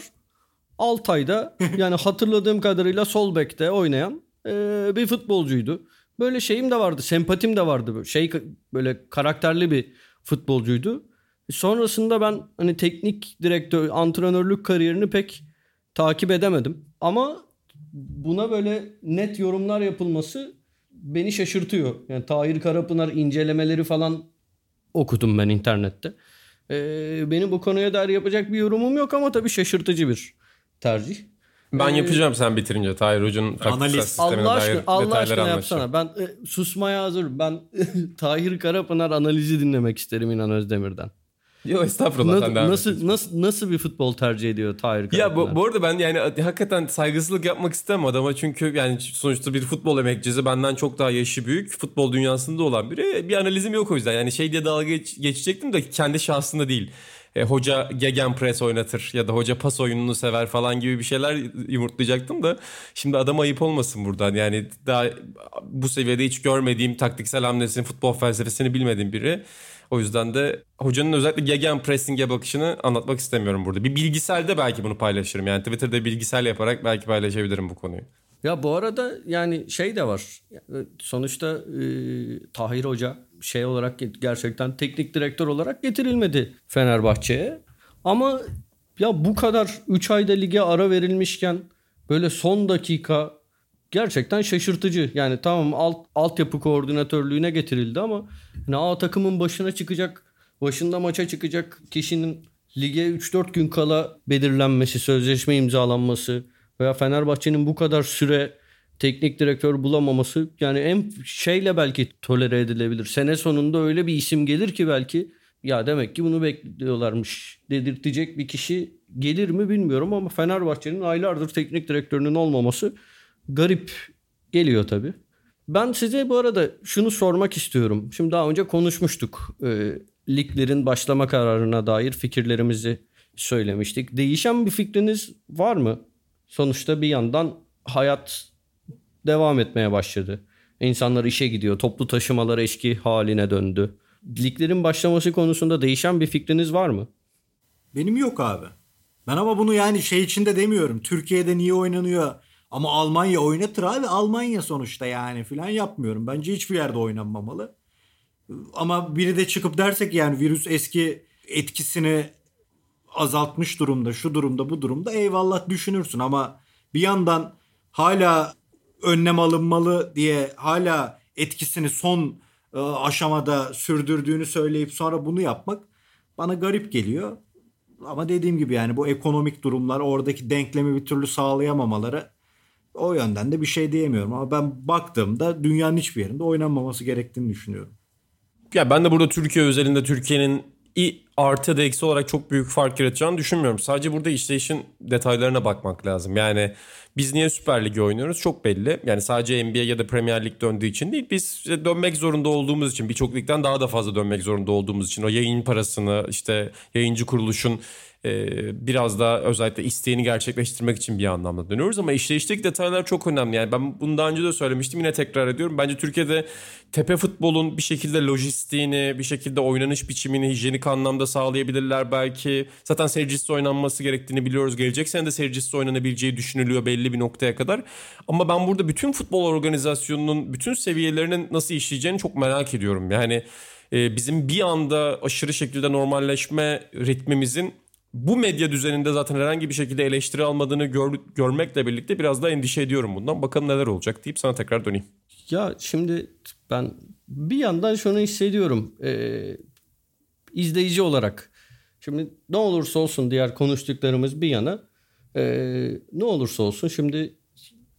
Altay'da yani hatırladığım kadarıyla sol bekte oynayan e, bir futbolcuydu. Böyle şeyim de vardı, sempatim de vardı. Şey böyle karakterli bir futbolcuydu. Sonrasında ben hani teknik direktör, antrenörlük kariyerini pek takip edemedim. Ama buna böyle net yorumlar yapılması beni şaşırtıyor. Yani Tahir Karapınar incelemeleri falan okudum ben internette. Ee, benim bu konuya dair yapacak bir yorumum yok ama tabii şaşırtıcı bir tercih. Ben ee, yapacağım sen bitirince Tahir Hoca'nın analiz sistemine Allah aşkına, dair Allah aşkına yapsana. Ben e, susmaya hazırım. Ben Tahir Karapınar analizi dinlemek isterim İnan Özdemir'den. Yok estağfurullah. Na, nasıl, nasıl, nasıl bir futbol tercih ediyor Tahir Ya bu, bu arada ben yani hakikaten saygısızlık yapmak istemem adama. Çünkü yani sonuçta bir futbol emekçisi benden çok daha yaşı büyük. Futbol dünyasında olan biri. Bir analizim yok o yüzden. Yani şey diye dalga geç, geçecektim de kendi şahsında değil. E, hoca gegen press oynatır ya da hoca pas oyununu sever falan gibi bir şeyler yumurtlayacaktım da şimdi adam ayıp olmasın buradan. Yani daha bu seviyede hiç görmediğim taktiksel hamlesini, futbol felsefesini bilmediğim biri. O yüzden de hocanın özellikle gegen pressing'e bakışını anlatmak istemiyorum burada. Bir bilgiselde belki bunu paylaşırım. Yani Twitter'da bilgisel yaparak belki paylaşabilirim bu konuyu. Ya bu arada yani şey de var. Sonuçta e, Tahir Hoca şey olarak gerçekten teknik direktör olarak getirilmedi Fenerbahçe'ye. Ama ya bu kadar 3 ayda lige ara verilmişken böyle son dakika gerçekten şaşırtıcı. Yani tamam alt altyapı koordinatörlüğüne getirildi ama yani A takımın başına çıkacak, başında maça çıkacak kişinin lige 3-4 gün kala belirlenmesi, sözleşme imzalanması veya Fenerbahçe'nin bu kadar süre teknik direktör bulamaması yani en şeyle belki tolere edilebilir. Sene sonunda öyle bir isim gelir ki belki ya demek ki bunu bekliyorlarmış dedirtecek bir kişi gelir mi bilmiyorum ama Fenerbahçe'nin aylardır teknik direktörünün olmaması garip geliyor tabii. Ben size bu arada şunu sormak istiyorum. Şimdi daha önce konuşmuştuk. E, liglerin başlama kararına dair fikirlerimizi söylemiştik. Değişen bir fikriniz var mı? Sonuçta bir yandan hayat devam etmeye başladı. İnsanlar işe gidiyor. Toplu taşımalar eski haline döndü. Liglerin başlaması konusunda değişen bir fikriniz var mı? Benim yok abi. Ben ama bunu yani şey içinde demiyorum. Türkiye'de niye oynanıyor? Ama Almanya oynatır abi. Almanya sonuçta yani filan yapmıyorum. Bence hiçbir yerde oynanmamalı. Ama biri de çıkıp dersek yani virüs eski etkisini azaltmış durumda, şu durumda, bu durumda eyvallah düşünürsün ama bir yandan hala önlem alınmalı diye hala etkisini son e, aşamada sürdürdüğünü söyleyip sonra bunu yapmak bana garip geliyor. Ama dediğim gibi yani bu ekonomik durumlar oradaki denklemi bir türlü sağlayamamaları o yönden de bir şey diyemiyorum. Ama ben baktığımda dünyanın hiçbir yerinde oynanmaması gerektiğini düşünüyorum. Ya ben de burada Türkiye özelinde Türkiye'nin i artı da eksi olarak çok büyük fark yaratacağını düşünmüyorum. Sadece burada işleyişin detaylarına bakmak lazım. Yani biz niye Süper Lig'e oynuyoruz çok belli. Yani sadece NBA ya da Premier Lig döndüğü için değil. Biz dönmek zorunda olduğumuz için birçok ligden daha da fazla dönmek zorunda olduğumuz için o yayın parasını işte yayıncı kuruluşun biraz daha özellikle isteğini gerçekleştirmek için bir anlamda dönüyoruz ama işleyişteki detaylar çok önemli. Yani ben bunu daha önce de söylemiştim yine tekrar ediyorum. Bence Türkiye'de tepe futbolun bir şekilde lojistiğini, bir şekilde oynanış biçimini hijyenik anlamda sağlayabilirler belki. Zaten seyircisiz oynanması gerektiğini biliyoruz. Gelecek sene de seyircisiz oynanabileceği düşünülüyor belli bir noktaya kadar. Ama ben burada bütün futbol organizasyonunun bütün seviyelerinin nasıl işleyeceğini çok merak ediyorum. Yani e, bizim bir anda aşırı şekilde normalleşme ritmimizin bu medya düzeninde zaten herhangi bir şekilde eleştiri almadığını gör, görmekle birlikte biraz da endişe ediyorum bundan. Bakalım neler olacak deyip sana tekrar döneyim. Ya şimdi ben bir yandan şunu hissediyorum. Ee, izleyici olarak. Şimdi ne olursa olsun diğer konuştuklarımız bir yana e, ne olursa olsun şimdi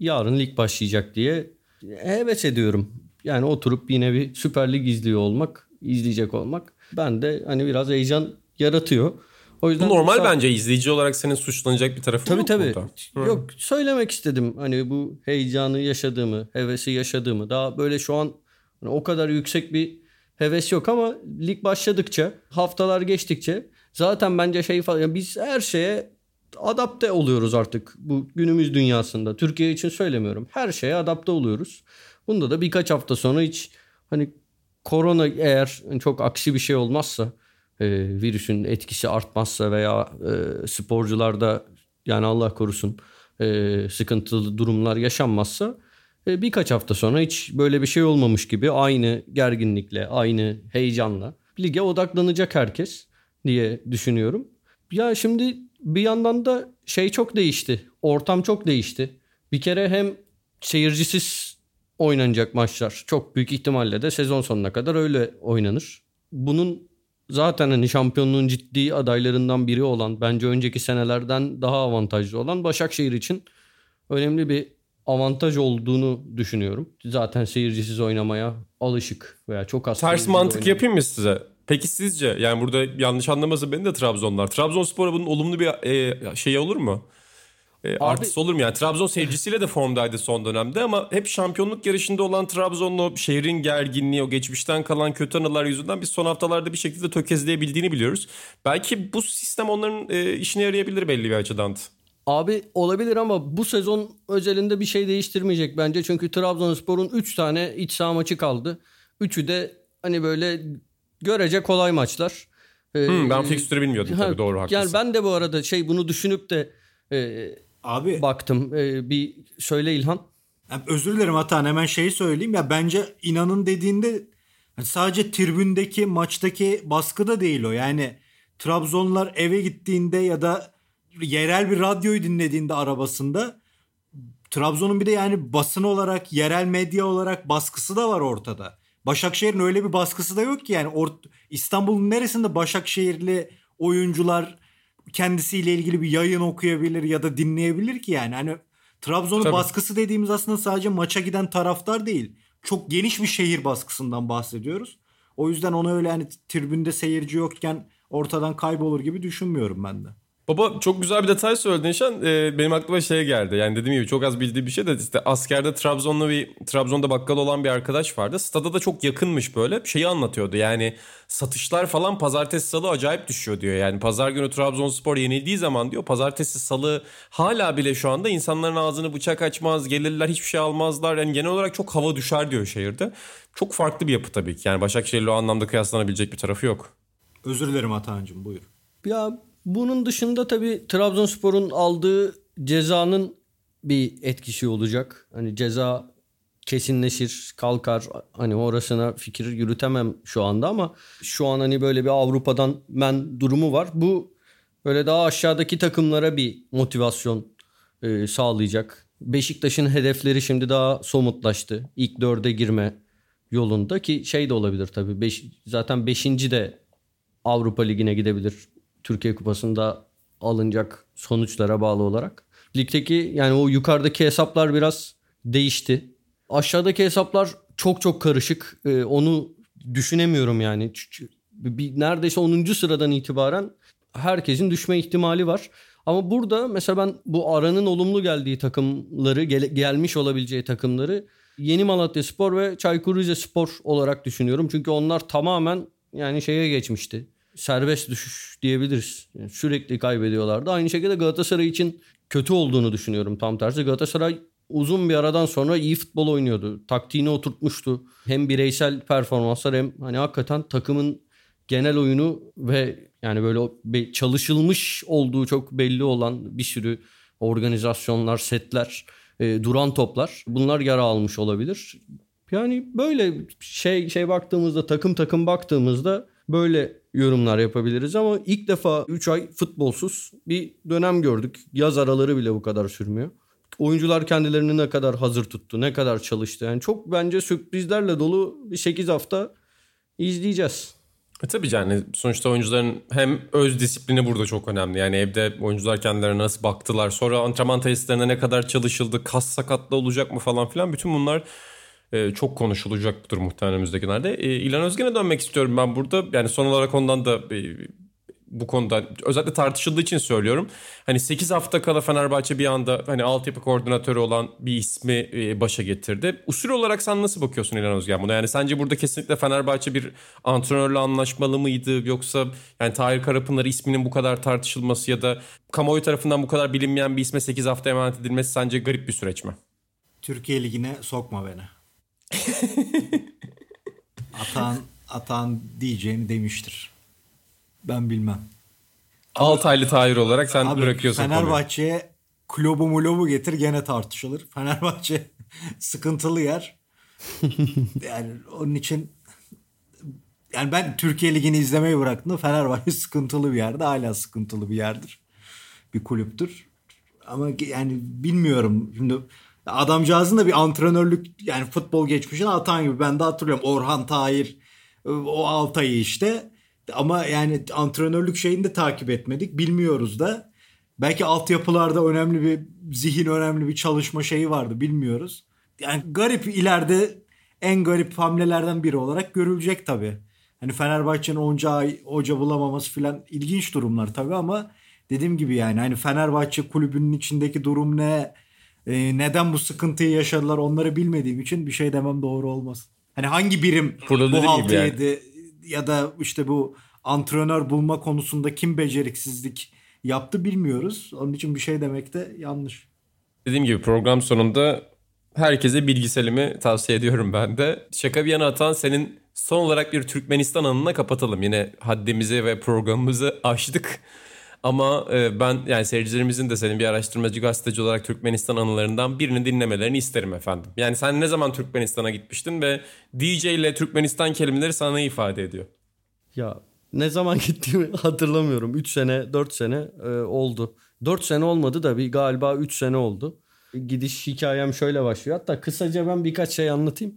yarın lig başlayacak diye heves ediyorum. Yani oturup yine bir Süper Lig izliyor olmak, izleyecek olmak ben de hani biraz heyecan yaratıyor. O yüzden Bu normal mesela... bence izleyici olarak senin suçlanacak bir tarafın tabii, yok tabii. burada. Yok söylemek istedim hani bu heyecanı yaşadığımı, hevesi yaşadığımı. Daha böyle şu an hani o kadar yüksek bir heves yok ama lig başladıkça, haftalar geçtikçe zaten bence şey falan yani biz her şeye adapte oluyoruz artık bu günümüz dünyasında. Türkiye için söylemiyorum. Her şeye adapte oluyoruz. Bunda da birkaç hafta sonra hiç hani korona eğer çok aksi bir şey olmazsa e, virüsün etkisi artmazsa veya e, sporcularda yani Allah korusun e, sıkıntılı durumlar yaşanmazsa e, birkaç hafta sonra hiç böyle bir şey olmamış gibi aynı gerginlikle, aynı heyecanla lige odaklanacak herkes diye düşünüyorum. Ya şimdi bir yandan da şey çok değişti. Ortam çok değişti. Bir kere hem seyircisiz oynanacak maçlar çok büyük ihtimalle de sezon sonuna kadar öyle oynanır. Bunun zaten hani şampiyonluğun ciddi adaylarından biri olan bence önceki senelerden daha avantajlı olan Başakşehir için önemli bir avantaj olduğunu düşünüyorum. Zaten seyircisiz oynamaya alışık veya çok az. Ters mantık oynamaya. yapayım mı size? Peki sizce yani burada yanlış anlamasın beni de Trabzonlar. Trabzonspor'a bunun olumlu bir e, şey olur mu? E, artısı olur mu yani? Trabzon seyircisiyle de formdaydı son dönemde ama hep şampiyonluk yarışında olan Trabzonlu şehrin gerginliği, o geçmişten kalan kötü anılar yüzünden biz son haftalarda bir şekilde tökezleyebildiğini biliyoruz. Belki bu sistem onların e, işine yarayabilir belli bir açıdan. Abi olabilir ama bu sezon özelinde bir şey değiştirmeyecek bence. Çünkü Trabzonspor'un 3 tane iç saha maçı kaldı. Üçü de hani böyle görece kolay maçlar. Hmm, ben fikstürü bilmiyordum tabii doğru haklısın. Yani ben de bu arada şey bunu düşünüp de e, Abi baktım. E, bir söyle İlhan. Özür dilerim Atan hemen şeyi söyleyeyim ya bence inanın dediğinde hani sadece tribündeki maçtaki baskı da değil o. Yani Trabzonlar eve gittiğinde ya da yerel bir radyoyu dinlediğinde arabasında Trabzon'un bir de yani basın olarak yerel medya olarak baskısı da var ortada. Başakşehir'in öyle bir baskısı da yok ki yani Or- İstanbul'un neresinde Başakşehirli oyuncular kendisiyle ilgili bir yayın okuyabilir ya da dinleyebilir ki yani. Hani Trabzon'un baskısı dediğimiz aslında sadece maça giden taraftar değil. Çok geniş bir şehir baskısından bahsediyoruz. O yüzden onu öyle hani tribünde seyirci yokken ortadan kaybolur gibi düşünmüyorum ben de. Baba çok güzel bir detay söyledin Şan. Ee, benim aklıma şey geldi. Yani dediğim gibi çok az bildiği bir şey de işte askerde Trabzon'da bir Trabzon'da bakkal olan bir arkadaş vardı. Stada da çok yakınmış böyle. Şeyi anlatıyordu. Yani satışlar falan pazartesi salı acayip düşüyor diyor. Yani pazar günü Trabzonspor yenildiği zaman diyor pazartesi salı hala bile şu anda insanların ağzını bıçak açmaz, gelirler hiçbir şey almazlar. Yani genel olarak çok hava düşer diyor şehirde. Çok farklı bir yapı tabii ki. Yani Başakşehir'le o anlamda kıyaslanabilecek bir tarafı yok. Özür dilerim Atancığım buyur. Ya bunun dışında tabii Trabzonspor'un aldığı cezanın bir etkisi olacak. Hani ceza kesinleşir, kalkar. Hani orasına fikir yürütemem şu anda ama şu an hani böyle bir Avrupa'dan men durumu var. Bu böyle daha aşağıdaki takımlara bir motivasyon e, sağlayacak. Beşiktaş'ın hedefleri şimdi daha somutlaştı. İlk dörde girme yolunda ki şey de olabilir tabii. Beş, zaten 5. de Avrupa Ligi'ne gidebilir. Türkiye Kupası'nda alınacak sonuçlara bağlı olarak. Ligdeki yani o yukarıdaki hesaplar biraz değişti. Aşağıdaki hesaplar çok çok karışık. Ee, onu düşünemiyorum yani. Bir, neredeyse 10. sıradan itibaren herkesin düşme ihtimali var. Ama burada mesela ben bu aranın olumlu geldiği takımları, gel, gelmiş olabileceği takımları Yeni Malatya Spor ve Çaykur Rizespor olarak düşünüyorum. Çünkü onlar tamamen yani şeye geçmişti. Serbest düşüş diyebiliriz. Yani sürekli kaybediyorlardı. Aynı şekilde Galatasaray için kötü olduğunu düşünüyorum tam tersi. Galatasaray uzun bir aradan sonra iyi futbol oynuyordu. Taktiğini oturtmuştu. Hem bireysel performanslar hem hani hakikaten takımın genel oyunu ve yani böyle çalışılmış olduğu çok belli olan bir sürü organizasyonlar, setler, e, duran toplar bunlar yara almış olabilir. Yani böyle şey şey baktığımızda takım takım baktığımızda böyle yorumlar yapabiliriz ama ilk defa 3 ay futbolsuz bir dönem gördük. Yaz araları bile bu kadar sürmüyor. Oyuncular kendilerini ne kadar hazır tuttu, ne kadar çalıştı. Yani çok bence sürprizlerle dolu bir 8 hafta izleyeceğiz. E tabii yani sonuçta oyuncuların hem öz disiplini burada çok önemli. Yani evde oyuncular kendilerine nasıl baktılar, sonra antrenman tesislerinde ne kadar çalışıldı, kas sakatlı olacak mı falan filan bütün bunlar e, çok konuşulacaktır muhtemelen önümüzdeki günlerde. E, İlhan Özgen'e dönmek istiyorum ben burada. Yani son olarak ondan da e, bu konuda özellikle tartışıldığı için söylüyorum. Hani 8 hafta kala Fenerbahçe bir anda hani altyapı koordinatörü olan bir ismi başa getirdi. Usul olarak sen nasıl bakıyorsun İlhan Özgen buna? Yani sence burada kesinlikle Fenerbahçe bir antrenörle anlaşmalı mıydı? Yoksa yani Tahir Karapınar isminin bu kadar tartışılması ya da kamuoyu tarafından bu kadar bilinmeyen bir isme 8 hafta emanet edilmesi sence garip bir süreç mi? Türkiye Ligi'ne sokma beni. atan, atan diyeceğini demiştir. Ben bilmem. Altaylı Tahir olarak sen Abi, bırakıyorsun Fenerbahçe'ye klobu mulobu getir gene tartışılır. Fenerbahçe sıkıntılı yer. yani onun için yani ben Türkiye Ligi'ni izlemeyi bıraktım. Fenerbahçe sıkıntılı bir yerde. Hala sıkıntılı bir yerdir. Bir kulüptür. Ama yani bilmiyorum. Şimdi adamcağızın da bir antrenörlük yani futbol geçmişini atan gibi. Ben de hatırlıyorum. Orhan Tahir o Altay'ı işte. Ama yani antrenörlük şeyini de takip etmedik. Bilmiyoruz da. Belki altyapılarda önemli bir zihin önemli bir çalışma şeyi vardı bilmiyoruz. Yani garip ileride en garip hamlelerden biri olarak görülecek tabii. Hani Fenerbahçe'nin onca hoca bulamaması filan ilginç durumlar tabii ama dediğim gibi yani hani Fenerbahçe kulübünün içindeki durum ne? E, neden bu sıkıntıyı yaşadılar onları bilmediğim için bir şey demem doğru olmaz. Hani hangi birim Burada bu haltı yani. yedi ya da işte bu antrenör bulma konusunda kim beceriksizlik yaptı bilmiyoruz. Onun için bir şey demek de yanlış. Dediğim gibi program sonunda herkese bilgiselimi tavsiye ediyorum ben de. Şaka bir yana atan senin son olarak bir Türkmenistan anına kapatalım. Yine haddimizi ve programımızı aştık. Ama e, ben yani seyircilerimizin de senin bir araştırmacı gazeteci olarak Türkmenistan anılarından birini dinlemelerini isterim efendim. Yani sen ne zaman Türkmenistan'a gitmiştin ve DJ ile Türkmenistan kelimeleri sana ne ifade ediyor? Ya ne zaman gittiğimi hatırlamıyorum. 3 sene 4 sene e, oldu. 4 sene olmadı da bir galiba 3 sene oldu. Gidiş hikayem şöyle başlıyor. Hatta kısaca ben birkaç şey anlatayım.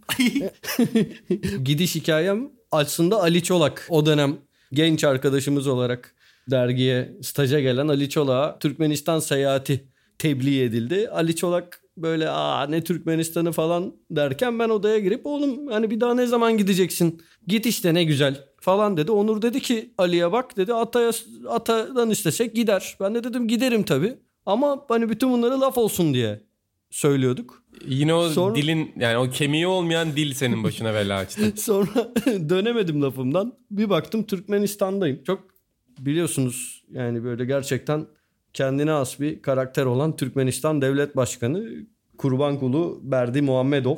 Gidiş hikayem aslında Ali Çolak. O dönem genç arkadaşımız olarak dergiye staja gelen Ali Çolak'a Türkmenistan seyahati tebliğ edildi. Ali Çolak böyle aa ne Türkmenistan'ı falan derken ben odaya girip oğlum hani bir daha ne zaman gideceksin? Git işte ne güzel falan dedi. Onur dedi ki Ali'ye bak dedi ataya, atadan istesek gider. Ben de dedim giderim tabii. Ama hani bütün bunları laf olsun diye söylüyorduk. Yine o Sonra... dilin yani o kemiği olmayan dil senin başına bela açtı. Sonra dönemedim lafımdan. Bir baktım Türkmenistan'dayım. Çok biliyorsunuz yani böyle gerçekten kendine has bir karakter olan Türkmenistan Devlet Başkanı Kurbankulu Berdi Muhammedov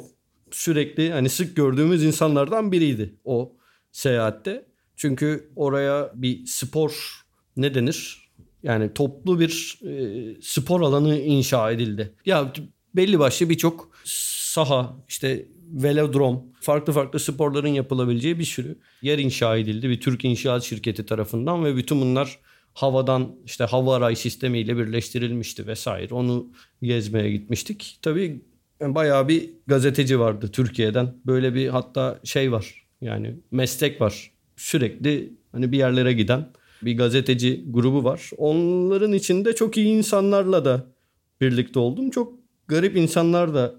sürekli hani sık gördüğümüz insanlardan biriydi o seyahatte. Çünkü oraya bir spor ne denir? Yani toplu bir e, spor alanı inşa edildi. Ya belli başlı birçok saha işte velodrom farklı farklı sporların yapılabileceği bir sürü yer inşa edildi bir Türk inşaat şirketi tarafından ve bütün bunlar havadan işte hava aray sistemiyle birleştirilmişti vesaire. Onu gezmeye gitmiştik. Tabii bayağı bir gazeteci vardı Türkiye'den. Böyle bir hatta şey var. Yani meslek var. Sürekli hani bir yerlere giden bir gazeteci grubu var. Onların içinde çok iyi insanlarla da birlikte oldum. Çok garip insanlar da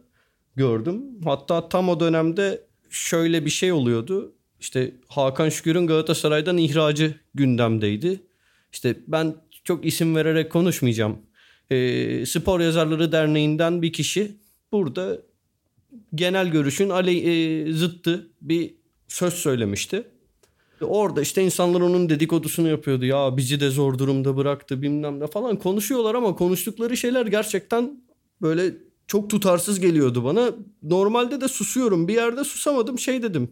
gördüm. Hatta tam o dönemde şöyle bir şey oluyordu. İşte Hakan Şükür'ün Galatasaray'dan ihracı gündemdeydi. İşte ben çok isim vererek konuşmayacağım. E, Spor Yazarları Derneği'nden bir kişi burada genel görüşün ale, e, zıttı bir söz söylemişti. Orada işte insanlar onun dedikodusunu yapıyordu. Ya bizi de zor durumda bıraktı bilmem ne falan konuşuyorlar ama konuştukları şeyler gerçekten böyle çok tutarsız geliyordu bana. Normalde de susuyorum. Bir yerde susamadım şey dedim.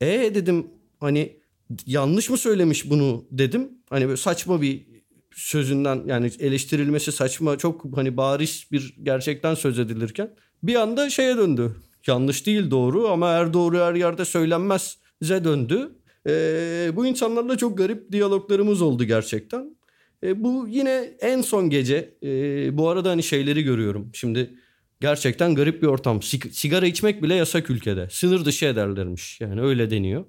E dedim hani yanlış mı söylemiş bunu dedim. Hani böyle saçma bir sözünden yani eleştirilmesi saçma çok hani bariz bir gerçekten söz edilirken bir anda şeye döndü. Yanlış değil doğru ama her doğru her yerde söylenmez ze döndü. Ee, bu insanlarla çok garip diyaloglarımız oldu gerçekten. Ee, bu yine en son gece e, bu arada hani şeyleri görüyorum. Şimdi gerçekten garip bir ortam. Sig- sigara içmek bile yasak ülkede. Sınır dışı ederlermiş yani öyle deniyor.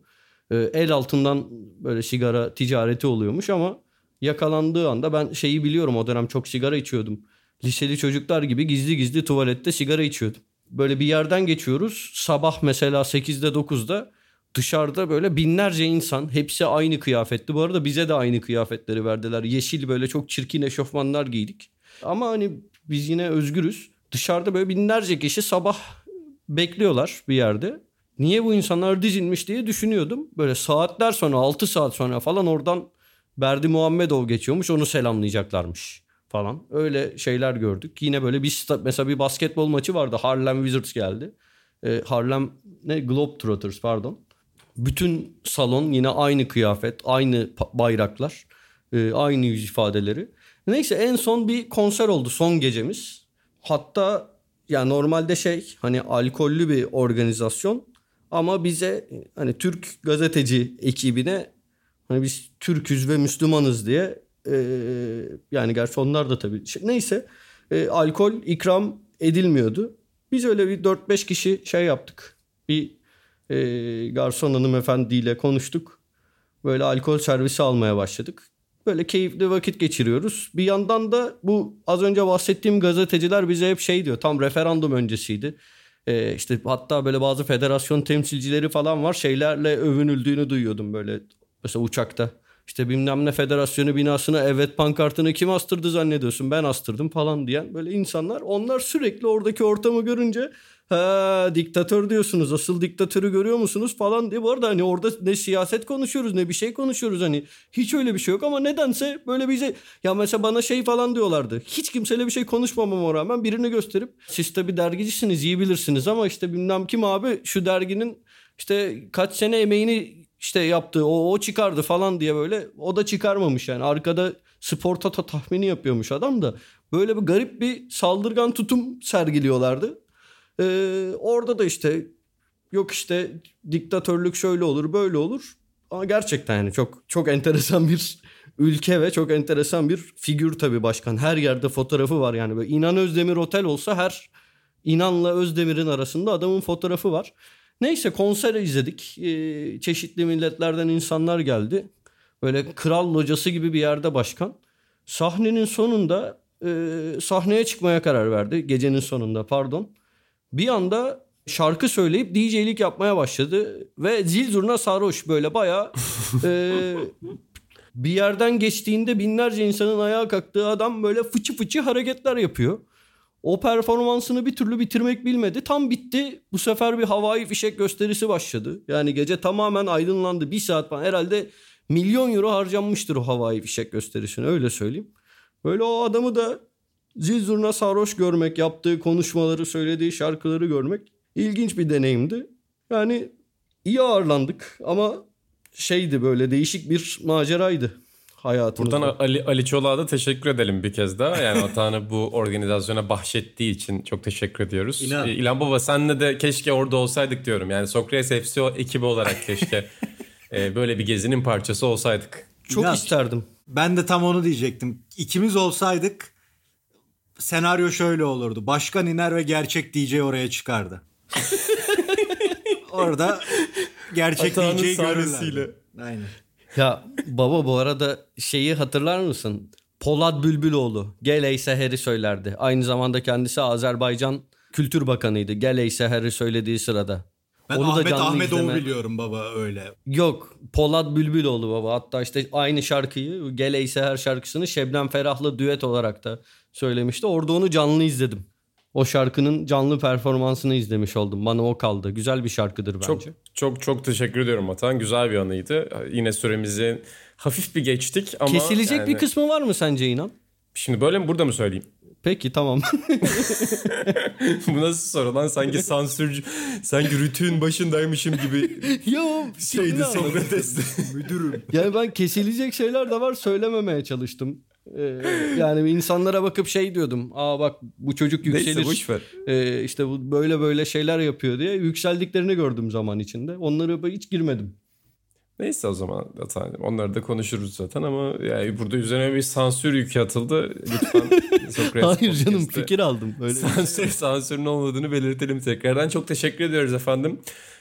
Ee, el altından böyle sigara ticareti oluyormuş ama yakalandığı anda ben şeyi biliyorum o dönem çok sigara içiyordum. Liseli çocuklar gibi gizli gizli tuvalette sigara içiyordum. Böyle bir yerden geçiyoruz. Sabah mesela 8'de 9'da dışarıda böyle binlerce insan hepsi aynı kıyafetli. Bu arada bize de aynı kıyafetleri verdiler. Yeşil böyle çok çirkin eşofmanlar giydik. Ama hani biz yine özgürüz. Dışarıda böyle binlerce kişi sabah bekliyorlar bir yerde. Niye bu insanlar dizilmiş diye düşünüyordum. Böyle saatler sonra 6 saat sonra falan oradan Berdi Muhammedov geçiyormuş onu selamlayacaklarmış falan. Öyle şeyler gördük. Yine böyle bir mesela bir basketbol maçı vardı. Harlem Wizards geldi. Ee, Harlem ne Globetrotters pardon. Bütün salon yine aynı kıyafet, aynı bayraklar, e, aynı yüz ifadeleri. Neyse en son bir konser oldu son gecemiz. Hatta ya normalde şey hani alkollü bir organizasyon ama bize hani Türk gazeteci ekibine hani biz Türküz ve Müslümanız diye e, yani gerçi onlar da tabii şey, neyse e, alkol ikram edilmiyordu. Biz öyle bir 4-5 kişi şey yaptık. Bir e, garson hanımefendiyle konuştuk. Böyle alkol servisi almaya başladık. Böyle keyifli vakit geçiriyoruz. Bir yandan da bu az önce bahsettiğim gazeteciler bize hep şey diyor. Tam referandum öncesiydi. Ee, işte hatta böyle bazı federasyon temsilcileri falan var. Şeylerle övünüldüğünü duyuyordum böyle. Mesela uçakta. İşte bilmem ne federasyonu binasına evet pankartını kim astırdı zannediyorsun ben astırdım falan diyen böyle insanlar. Onlar sürekli oradaki ortamı görünce ha diktatör diyorsunuz asıl diktatörü görüyor musunuz falan diye. Bu arada hani orada ne siyaset konuşuyoruz ne bir şey konuşuyoruz hani hiç öyle bir şey yok ama nedense böyle bir şey ya mesela bana şey falan diyorlardı. Hiç kimseyle bir şey konuşmamama rağmen birini gösterip siz tabi dergicisiniz iyi bilirsiniz ama işte bilmem kim abi şu derginin işte kaç sene emeğini işte yaptığı o, o çıkardı falan diye böyle o da çıkarmamış yani arkada spor tata tahmini yapıyormuş adam da böyle bir garip bir saldırgan tutum sergiliyorlardı. Ee, orada da işte yok işte diktatörlük şöyle olur böyle olur ama gerçekten yani çok çok enteresan bir ülke ve çok enteresan bir figür tabii başkan. Her yerde fotoğrafı var yani böyle İnan Özdemir otel olsa her İnan'la Özdemir'in arasında adamın fotoğrafı var. Neyse konser izledik. Ee, çeşitli milletlerden insanlar geldi. Böyle kral locası gibi bir yerde başkan. Sahnenin sonunda e, sahneye çıkmaya karar verdi. Gecenin sonunda pardon. Bir anda şarkı söyleyip DJ'lik yapmaya başladı. Ve zil zurna sarhoş böyle baya e, bir yerden geçtiğinde binlerce insanın ayağa kalktığı adam böyle fıçı fıçı hareketler yapıyor. O performansını bir türlü bitirmek bilmedi. Tam bitti. Bu sefer bir havai fişek gösterisi başladı. Yani gece tamamen aydınlandı. Bir saat falan herhalde milyon euro harcanmıştır o havai fişek gösterisine öyle söyleyeyim. Böyle o adamı da zil zurna sarhoş görmek, yaptığı konuşmaları, söylediği şarkıları görmek ilginç bir deneyimdi. Yani iyi ağırlandık ama şeydi böyle değişik bir maceraydı hayatımızda. Buradan Ali, Ali Çolak'a da teşekkür edelim bir kez daha. Yani Atahan'ı bu organizasyona bahşettiği için çok teşekkür ediyoruz. İnan. Ee, İlhan Baba senle de keşke orada olsaydık diyorum. Yani Sokrates FC ekibi olarak keşke e, böyle bir gezinin parçası olsaydık. Çok İnan, isterdim. Ben de tam onu diyecektim. İkimiz olsaydık senaryo şöyle olurdu. Başkan iner ve gerçek DJ oraya çıkardı. Orada gerçek Atağının DJ görürlerdi. Aynen. Ya baba bu arada şeyi hatırlar mısın? Polat Bülbüloğlu Geley Seher'i söylerdi. Aynı zamanda kendisi Azerbaycan Kültür Bakanıydı. Geley Seher'i söylediği sırada. Ben Onu da Ahmet Ahmetoğlu izleme- biliyorum baba öyle. Yok Polat Bülbüloğlu baba. Hatta işte aynı şarkıyı Geley Seher şarkısını Şebnem Ferah'la düet olarak da söylemişti. Orada onu canlı izledim. O şarkının canlı performansını izlemiş oldum. Bana o kaldı. Güzel bir şarkıdır bence. Çok çok çok teşekkür ediyorum Atan. Güzel bir anıydı. Yine süremizi hafif bir geçtik ama Kesilecek yani- bir kısmı var mı sence inan? Şimdi böyle mi burada mı söyleyeyim? Peki tamam. Bu nasıl soru lan? Sanki sansürcü, sanki rütüğün başındaymışım gibi Yo, şeydi. Sokrates'te. Müdürüm. Yani ben kesilecek şeyler de var söylememeye çalıştım. Ee, yani insanlara bakıp şey diyordum. Aa bak bu çocuk yükselir. Neyse boş ver. Ee, işte bu böyle böyle şeyler yapıyor diye yükseldiklerini gördüm zaman içinde. Onlara hiç girmedim. Neyse o zaman Atan. Onları da konuşuruz zaten ama yani burada üzerine bir sansür yükü atıldı. Lütfen Sokrates Hayır canım fikir aldım. Öyle. Sansür, sansürün olmadığını belirtelim tekrardan. Çok teşekkür ediyoruz efendim.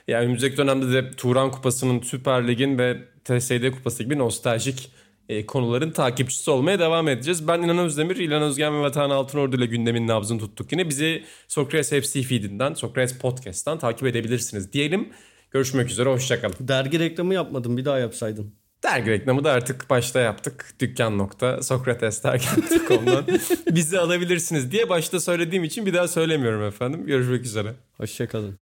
Yani önümüzdeki dönemde de Turan Kupası'nın, Süper Lig'in ve TSD Kupası gibi nostaljik e, konuların takipçisi olmaya devam edeceğiz. Ben İnan Özdemir, İlhan Özgen ve Vatan Altınordu ile gündemin nabzını tuttuk. Yine bizi Sokrates FC feedinden, Sokrates Podcast'tan takip edebilirsiniz diyelim. Görüşmek üzere, hoşçakalın. Dergi reklamı yapmadım bir daha yapsaydın. Dergi reklamı da artık başta yaptık. Dükkan.sokratesdergi.com'dan bizi alabilirsiniz diye başta söylediğim için bir daha söylemiyorum efendim. Görüşmek üzere. Hoşçakalın.